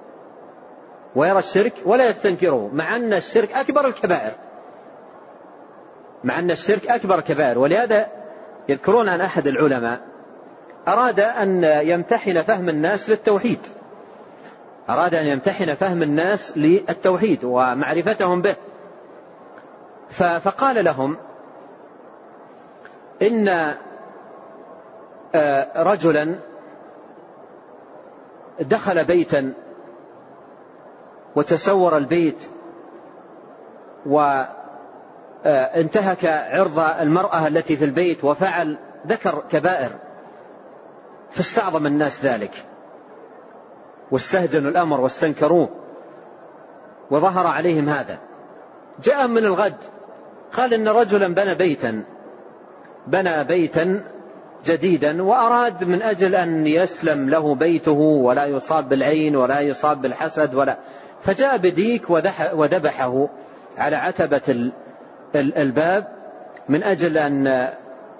Speaker 2: ويرى الشرك ولا يستنكره مع أن الشرك أكبر الكبائر. مع أن الشرك أكبر الكبائر. ولهذا يذكرون عن أحد العلماء أراد أن يمتحن فهم الناس للتوحيد. أراد أن يمتحن فهم الناس للتوحيد ومعرفتهم به. فقال لهم إن آه، رجلا دخل بيتا وتسور البيت وانتهك عرض المرأة التي في البيت وفعل ذكر كبائر فاستعظم الناس ذلك واستهجنوا الأمر واستنكروه وظهر عليهم هذا. جاء من الغد قال إن رجلا بنى بيتا بنى بيتا جديدا وأراد من أجل أن يسلم له بيته ولا يصاب بالعين ولا يصاب بالحسد ولا فجاء بديك وذبحه على عتبة الباب من أجل أن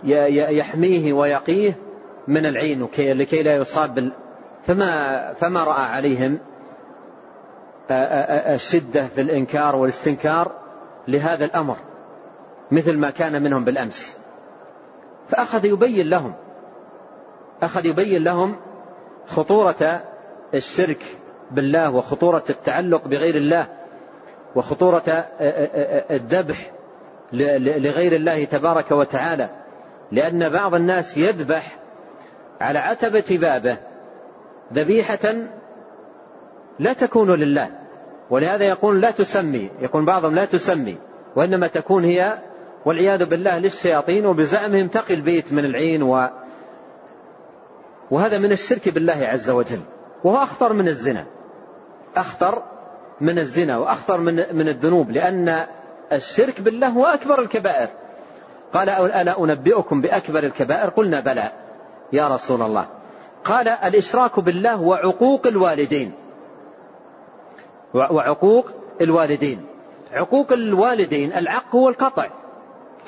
Speaker 2: يحميه ويقيه من العين لكي لا يصاب فما فما رأى عليهم الشدة في الإنكار والاستنكار لهذا الأمر مثل ما كان منهم بالأمس. فأخذ يبين لهم أخذ يبين لهم خطورة الشرك بالله وخطورة التعلق بغير الله وخطورة الذبح لغير الله تبارك وتعالى. لأن بعض الناس يذبح على عتبة بابه ذبيحة لا تكون لله ولهذا يقول لا تسمي يقول بعضهم لا تسمي وإنما تكون هي والعياذ بالله للشياطين وبزعمهم تقي البيت من العين و وهذا من الشرك بالله عز وجل وهو أخطر من الزنا. أخطر من الزنا وأخطر من من الذنوب لأن الشرك بالله هو أكبر الكبائر. قال ألا أنبئكم بأكبر الكبائر؟ قلنا بلى. يا رسول الله. قال الإشراك بالله وعقوق الوالدين. وعقوق الوالدين. عقوق الوالدين العق هو القطع.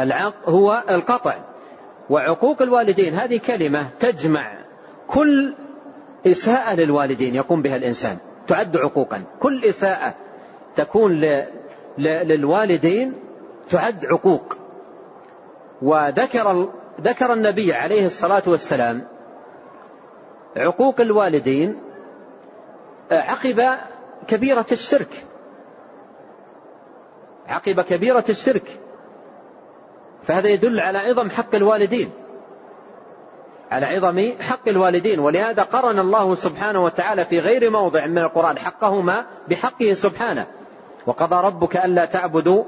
Speaker 2: العق هو القطع. وعقوق الوالدين هذه كلمة تجمع كل إساءة للوالدين يقوم بها الإنسان. تعد عقوقا. كل إساءة تكون للوالدين تعد عقوق. وذكر ذكر النبي عليه الصلاة والسلام عقوق الوالدين عقب كبيرة الشرك. عقب كبيرة الشرك. فهذا يدل على عظم حق الوالدين. على عظم حق الوالدين. ولهذا قرن الله سبحانه وتعالى في غير موضع من القرآن حقهما بحقه سبحانه. وقضى ربك ألا تعبدوا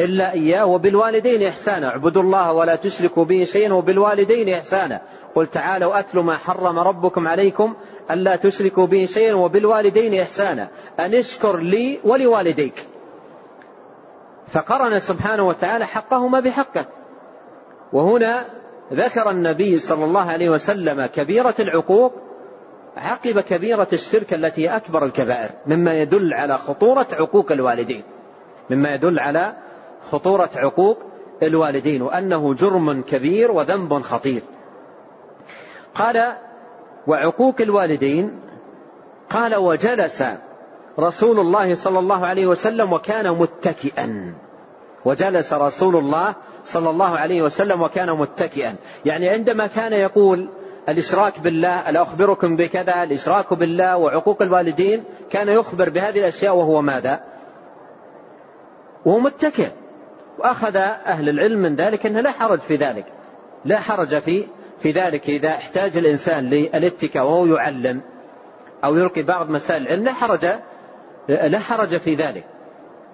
Speaker 2: إلا إياه وبالوالدين إحسانا. اعبدوا الله ولا تشركوا به شيئا وبالوالدين إحسانا. قل تعالوا أتلوا ما حرم ربكم عليكم ألا تشركوا به شيئا وبالوالدين إحسانا. أن اشكر لي ولوالديك. فقرن سبحانه وتعالى حقهما بحقه. وهنا ذكر النبي صلى الله عليه وسلم كبيرة العقوق عقب كبيرة الشرك التي أكبر الكبائر مما يدل على خطورة عقوق الوالدين مما يدل على خطورة عقوق الوالدين وأنه جرم كبير وذنب خطير. قال وعقوق الوالدين قال وجلس رسول الله صلى الله عليه وسلم وكان متكئا وجلس رسول الله صلى الله عليه وسلم وكان متكئا. يعني عندما كان يقول الإشراك بالله ألا أخبركم بكذا؟ الإشراك بالله وعقوق الوالدين؟ كان يخبر بهذه الأشياء وهو ماذا؟ وهو متكئ. وأخذ أهل العلم من ذلك أنه لا حرج في ذلك. لا حرج في في ذلك إذا احتاج الإنسان للاتكاء وهو يعلم أو يلقي بعض مسائل العلم لا حرج لا حرج في ذلك.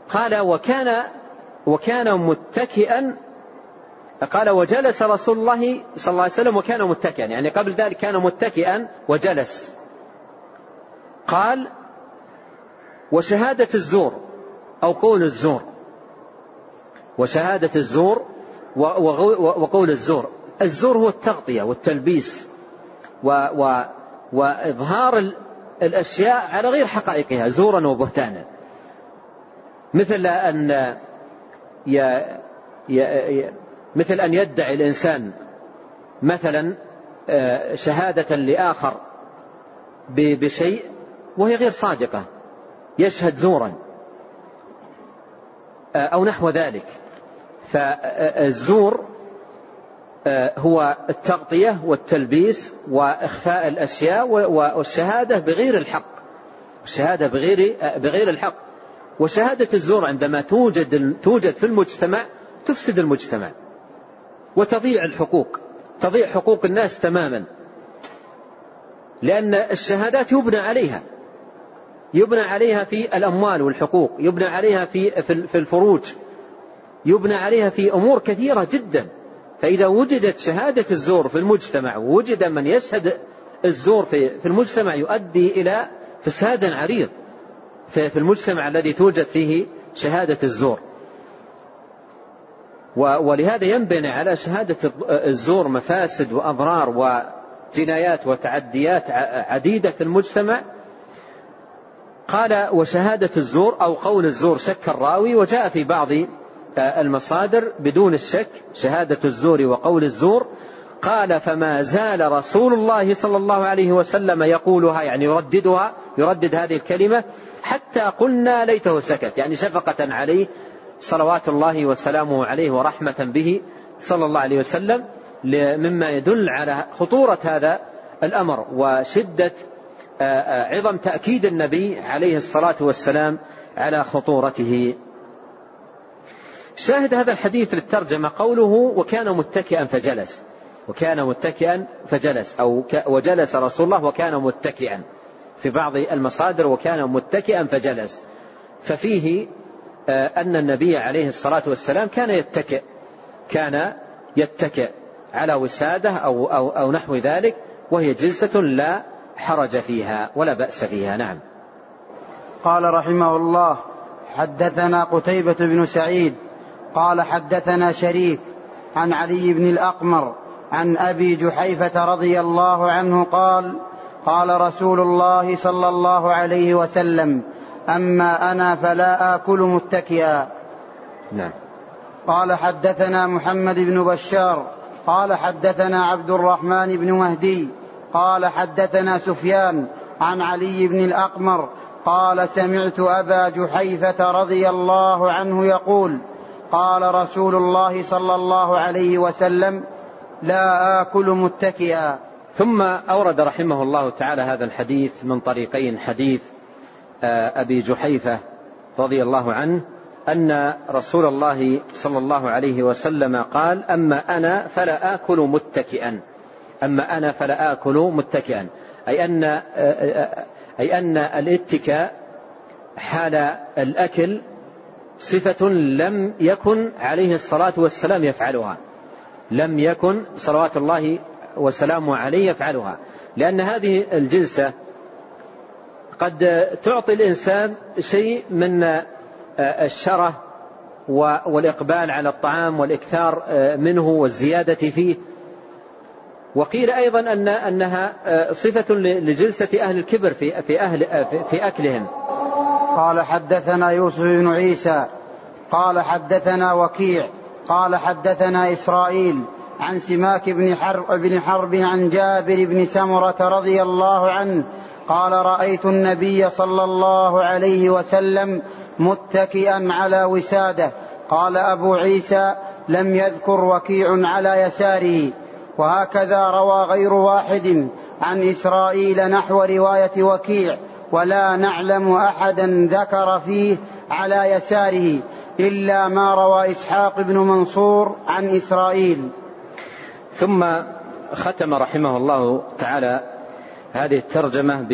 Speaker 2: قال وكان وكان متكئا قال وجلس رسول الله صلى الله عليه وسلم وكان متكئا. يعني قبل ذلك كان متكئا وجلس. قال وشهادة الزور أو قول الزور. وشهادة الزور وقول الزور. الزور هو التغطية والتلبيس و و وإظهار الأشياء على غير حقائقها زورا وبهتانا. مثل أن. مثل أن يدعي الإنسان مثلا آه، شهادة لآخر بشيء وهي غير صادقة يشهد زورا آه، أو نحو ذلك. فالزور آه، هو التغطية والتلبيس وإخفاء الأشياء والشهادة بغير الحق. الشهادة بغير بغير الحق. وشهادة الزور عندما توجد توجد في المجتمع تفسد المجتمع. وتضيع الحقوق. تضيع حقوق الناس تماما. لأن الشهادات يبنى عليها. يبنى عليها في الأموال والحقوق. يبنى عليها في في الفروج. يبنى عليها في أمور كثيرة جدا. فإذا وجدت شهادة الزور في المجتمع ووجد من يشهد الزور في في المجتمع يؤدي إلى فساد عريض. في المجتمع الذي توجد فيه شهادة الزور. ولهذا ينبني على شهادة الزور مفاسد وأضرار وجنايات وتعديات عديدة في المجتمع. قال وشهادة الزور أو قول الزور شك الراوي. وجاء في بعض المصادر بدون الشك شهادة الزور وقول الزور. قال فما زال رسول الله صلى الله عليه وسلم يقولها يعني يرددها يردد هذه الكلمة حتى قلنا ليته سكت. يعني شفقة عليه صلوات الله وسلامه عليه ورحمة به صلى الله عليه وسلم مما يدل على خطورة هذا الأمر وشدة عظم تأكيد النبي عليه الصلاة والسلام على خطورته. شاهد هذا الحديث للترجمة قوله وكان متكئا فجلس. وكان متكئا فجلس. أو وجلس رسول الله وكان متكئا. في بعض المصادر وكان متكئا فجلس. ففيه أن النبي عليه الصلاة والسلام كان يتكئ كان يتكئ على وسادة أو, أو, أو نحو ذلك وهي جلسة لا حرج فيها ولا بأس فيها. نعم.
Speaker 1: قال رحمه الله حدثنا قتيبة بن سعيد قال حدثنا شريك عن علي بن الأقمر عن أبي جحيفة رضي الله عنه قال قال رسول الله صلى الله عليه وسلم أما أنا فلا آكل متكئا.
Speaker 2: نعم.
Speaker 1: قال حدثنا محمد بن بشار قال حدثنا عبد الرحمن بن مهدي قال حدثنا سفيان عن علي بن الأقمر قال سمعت أبا جحيفة رضي الله عنه يقول قال رسول الله صلى الله عليه وسلم لا آكل متكئا.
Speaker 2: ثم أورد رحمه الله تعالى هذا الحديث من طريقين حديث أبي جحيفة رضي الله عنه أن رسول الله صلى الله عليه وسلم قال أما أنا فلا آكل متكئا. أما أنا فلا آكل متكئا. أي أن أي أن الاتكاء حال الأكل صفة لم يكن عليه الصلاة والسلام يفعلها. لم يكن صلوات الله وسلامه عليه يفعلها. لأن هذه الجلسة قد تعطي الإنسان شيء من الشره والإقبال على الطعام والإكثار منه والزيادة فيه وقيل أيضا أن أنها صفة لجلسة أهل الكبر في في أهل في أكلهم.
Speaker 1: قال حدثنا يوسف بن عيسى قال حدثنا وكيع قال حدثنا إسرائيل عن سماك بن حرب, بن حرب عن جابر بن سمرة رضي الله عنه قال رأيت النبي صلى الله عليه وسلم متكئا على وساده. قال أبو عيسى لم يذكر وكيع على يساره. وهكذا روى غير واحد عن إسرائيل نحو رواية وكيع ولا نعلم أحدا ذكر فيه على يساره إلا ما روى إسحاق بن منصور عن إسرائيل.
Speaker 2: ثم ختم رحمه الله تعالى هذه الترجمة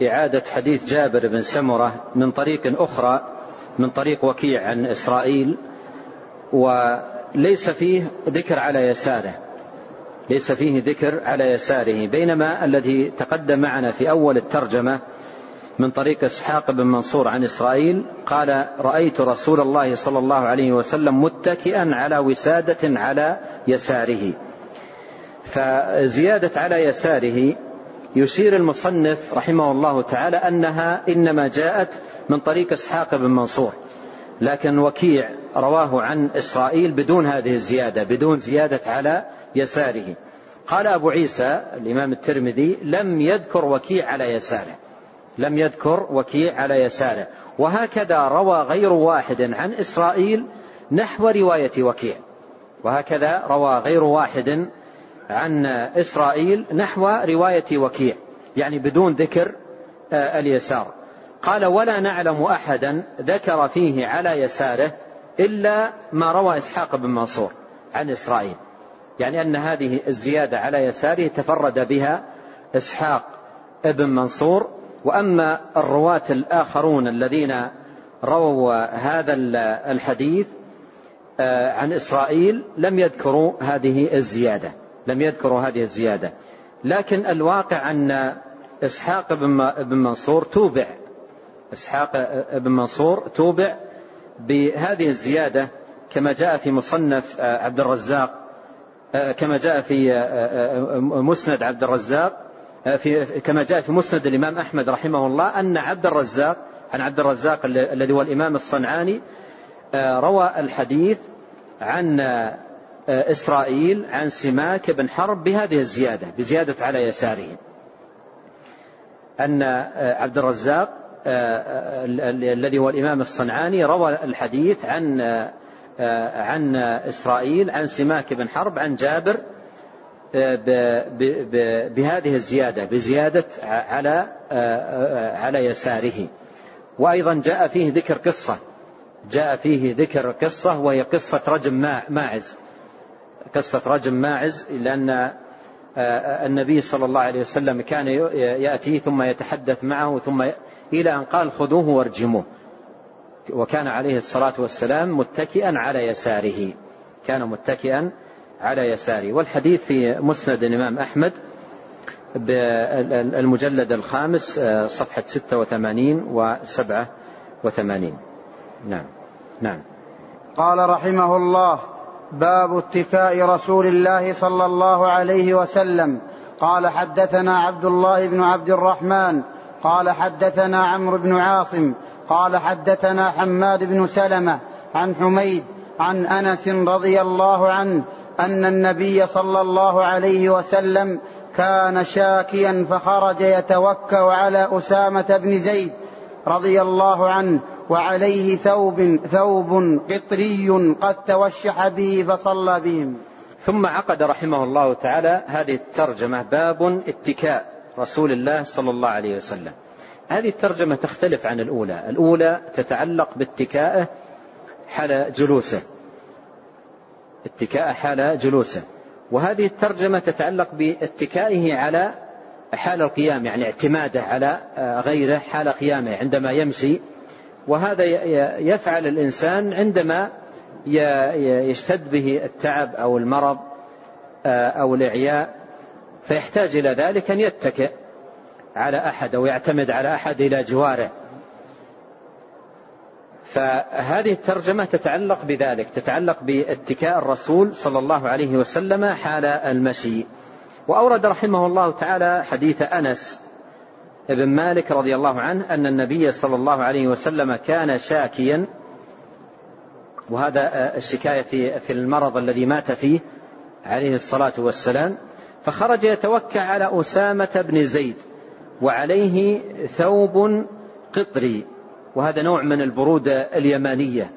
Speaker 2: بإعادة حديث جابر بن سمرة من طريق أخرى من طريق وكيع عن إسرائيل وليس فيه ذكر على يساره. ليس فيه ذكر على يساره بينما الذي تقدم معنا في أول الترجمة من طريق إسحاق بن منصور عن إسرائيل قال رأيت رسول الله صلى الله عليه وسلم متكئا على وسادة على يساره. فزيادة على يساره يشير المصنف رحمه الله تعالى أنها إنما جاءت من طريق إسحاق بن منصور لكن وكيع رواه عن إسرائيل بدون هذه الزيادة بدون زيادة على يساره. قال أبو عيسى الإمام الترمذي لم يذكر وكيع على يساره لم يذكر وكيع على يساره. وهكذا روى غير واحد عن إسرائيل نحو رواية وكيع وهكذا روى غير واحد عن إسرائيل نحو رواية وكيع يعني بدون ذكر آه، اليسار. قال ولا نعلم أحدا ذكر فيه على يساره إلا ما روى إسحاق بن منصور عن إسرائيل. يعني أن هذه الزيادة على يساره تفرد بها إسحاق بن منصور. وأما الرواة الآخرون الذين رووا هذا الحديث آه، عن إسرائيل لم يذكروا هذه الزيادة. لم يذكروا هذه الزيادة. لكن الواقع أن إسحاق بن منصور توبع. إسحاق بن منصور توبع بهذه الزيادة كما جاء في مصنف عبد الرزاق كما جاء في مسند عبد الرزاق في كما جاء في مسند الإمام أحمد رحمه الله أن عبد الرزاق عن عبد الرزاق الذي هو الإمام الصنعاني روى الحديث عن إسرائيل عن سماك بن حرب بهذه الزيادة بزيادة على يساره. أن عبد الرزاق الذي هو الإمام الصنعاني روى الحديث عن عن إسرائيل عن سماك بن حرب عن جابر بهذه الزيادة بزيادة على على يساره. وأيضا جاء فيه ذكر قصة جاء فيه ذكر قصة وهي قصة رجم ماعز. قصة رجم ماعز لأن النبي صلى الله عليه وسلم كان يأتي ثم يتحدث معه ثم إلى أن قال خذوه وارجموه. وكان عليه الصلاة والسلام متكئا على يساره. كان متكئا على يساره. والحديث في مسند الإمام أحمد بالمجلد الخامس آه، صفحة 86 و 87 نعم. نعم.
Speaker 1: قال رحمه الله باب اتكاء رسول الله صلى الله عليه وسلم. قال حدثنا عبد الله بن عبد الرحمن قال حدثنا عمرو بن عاصم قال حدثنا حماد بن سلمة عن حميد عن أنس رضي الله عنه أن النبي صلى الله عليه وسلم كان شاكيا فخرج يتوكأ على أسامة بن زيد رضي الله عنه وعليه ثوب ثوب قطري قد توشح به فصلى بهم.
Speaker 2: ثم عقد رحمه الله تعالى هذه الترجمة باب اتكاء رسول الله صلى الله عليه وسلم. هذه الترجمة تختلف عن الأولى. الأولى تتعلق باتكائه حال جلوسه. اتكاء حال جلوسه. وهذه الترجمة تتعلق باتكائه على حال القيام يعني اعتماده على غيره حال قيامه عندما يمشي وهذا يفعل الإنسان عندما يشتد به التعب أو المرض أو الإعياء فيحتاج إلى ذلك أن يتكئ على أحد أو يعتمد على أحد إلى جواره. فهذه الترجمة تتعلق بذلك تتعلق باتكاء الرسول صلى الله عليه وسلم حال المشي. وأورد رحمه الله تعالى حديث أنس بن مالك رضي الله عنه أن النبي صلى الله عليه وسلم كان شاكيا وهذا الشكاية في في المرض الذي مات فيه عليه الصلاة والسلام. فخرج يتوكى على أسامة بن زيد وعليه ثوب قطري وهذا نوع من البرودة اليمانية.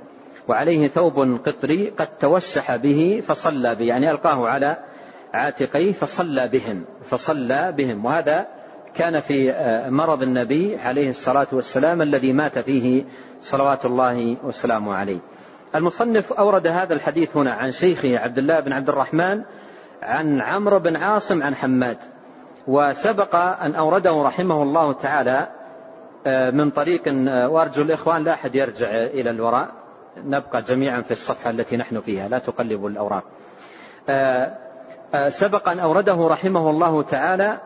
Speaker 2: وعليه ثوب قطري قد توشح به فصلى به يعني ألقاه على عاتقيه فصلى بهم فصلى بهم. وهذا كان في مرض النبي عليه الصلاة والسلام الذي مات فيه صلوات الله وسلامه عليه. المصنف أورد هذا الحديث هنا عن شيخه عبد الله بن عبد الرحمن عن عمرو بن عاصم عن حماد وسبق أن أورده رحمه الله تعالى آه، من طريق آه، وأرجو الإخوان لا أحد يرجع إلى الوراء نبقى جميعا في الصفحة التي نحن فيها لا تقلبوا الأوراق. آه، سبق أن أورده رحمه الله تعالى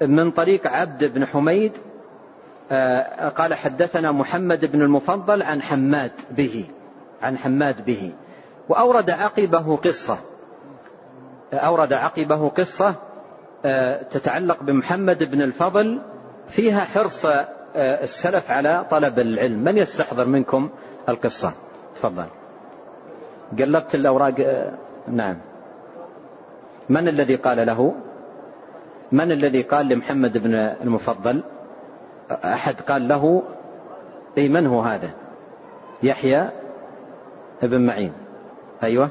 Speaker 2: من طريق عبد بن حميد قال حدثنا محمد بن المفضل عن حماد به عن حماد به. وأورد عقبه قصة. أورد عقبه قصة تتعلق بمحمد بن الفضل فيها حرص السلف على طلب العلم. من يستحضر منكم القصة؟ تفضل. قلبت الأوراق نعم. من الذي قال له؟ من الذي قال لمحمد بن المفضل؟ أحد قال له أي من هو هذا؟ يحيى ابن معين. أيوة.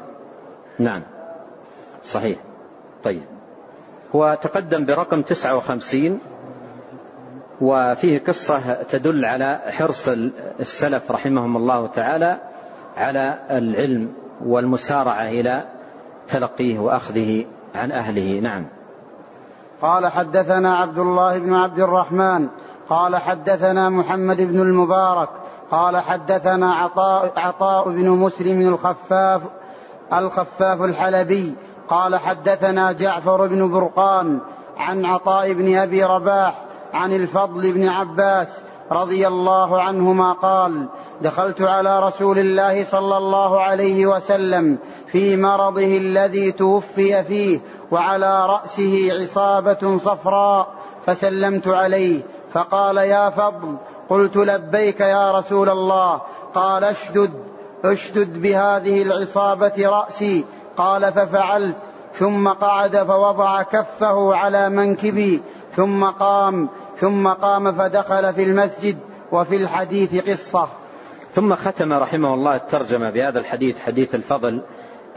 Speaker 2: نعم. صحيح. طيب. هو تقدم برقم تسعة وخمسين وفيه قصة تدل على حرص السلف رحمهم الله تعالى على العلم والمسارعة إلى تلقيه وأخذه عن أهله. نعم.
Speaker 1: قال حدثنا عبد الله بن عبد الرحمن قال حدثنا محمد بن المبارك قال حدثنا عطاء, عطاء بن مسلم الخفاف الخفاف الحلبي قال حدثنا جعفر بن برقان عن عطاء بن أبي رباح عن الفضل بن عباس رضي الله عنهما قال دخلت على رسول الله صلى الله عليه وسلم في مرضه الذي توفي فيه وعلى رأسه عصابة صفراء فسلمت عليه فقال يا فضل قلت لبيك يا رسول الله قال اشدد اشدد بهذه العصابة رأسي قال ففعلت ثم قعد فوضع كفه على منكبي ثم قام ثم قام فدخل في المسجد وفي الحديث قصة.
Speaker 2: ثم ختم رحمه الله الترجمة بهذا الحديث حديث الفضل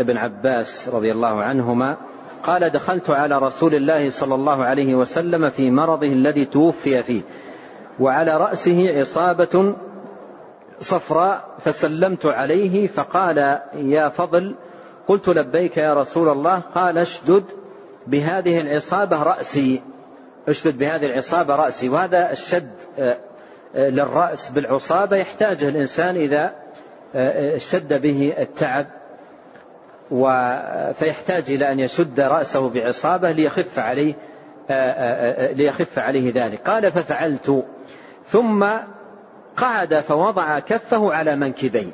Speaker 2: ابن عباس رضي الله عنهما قال دخلت على رسول الله صلى الله عليه وسلم في مرضه الذي توفي فيه وعلى رأسه عصابة صفراء فسلمت عليه فقال يا فضل قلت لبيك يا رسول الله قال اشدد بهذه العصابة رأسي اشدد بهذه العصابة رأسي وهذا الشد آه، آه، للرأس بالعصابة يحتاجه الإنسان إذا آه، اشتد به التعب. فيحتاج إلى أن يشد رأسه بعصابة ليخف عليه ليخف عليه ذلك. قال ففعلت. ثم قعد فوضع كفه على منكبي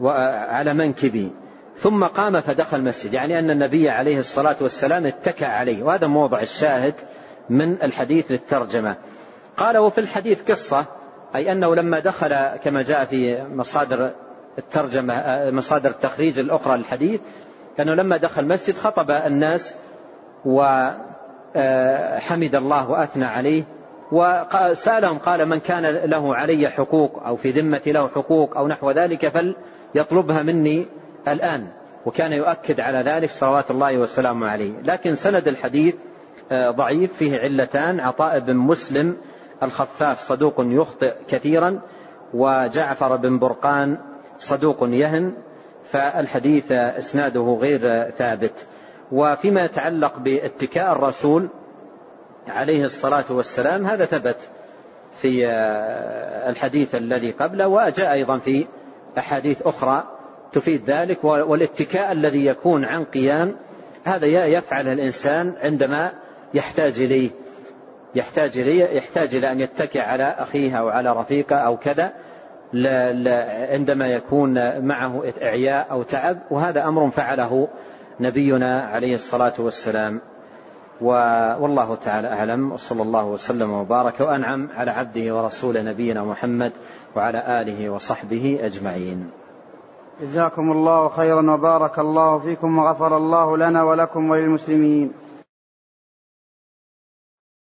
Speaker 2: وعلى منكبي. ثم قام فدخل المسجد. يعني أن النبي عليه الصلاة والسلام اتكى عليه. وهذا موضع الشاهد من الحديث للترجمة. قال وفي الحديث قصة أي أنه لما دخل كما جاء في مصادر الترجمة مصادر التخريج الأخرى للحديث أنه لما دخل المسجد خطب الناس وحمد الله وأثنى عليه وسألهم قال من كان له علي حقوق أو في ذمتي له حقوق أو نحو ذلك فليطلبها مني الآن. وكان يؤكد على ذلك صلوات الله وسلامه عليه. لكن سند الحديث آه، ضعيف فيه علتان عطاء بن مسلم الخفاف صدوق يخطئ كثيرا وجعفر بن برقان صدوق يهن فالحديث إسناده غير ثابت. وفيما يتعلق باتكاء الرسول عليه الصلاة والسلام هذا ثبت في الحديث الذي قبله وجاء أيضا في أحاديث أخرى تفيد ذلك والاتكاء الذي يكون عن قيام هذا يفعل الإنسان عندما يحتاج إليه. يحتاج إليه يحتاج إلى أن يتكئ على أخيه أو على رفيقه أو كذا عندما يكون معه إعياء أو تعب وهذا أمر فعله نبينا عليه الصلاة والسلام. والله تعالى أعلم وصلى الله وسلم وبارك وأنعم على عبده ورسوله نبينا محمد وعلى آله وصحبه أجمعين.
Speaker 1: جزاكم الله خيرا وبارك الله فيكم وغفر الله لنا ولكم وللمسلمين.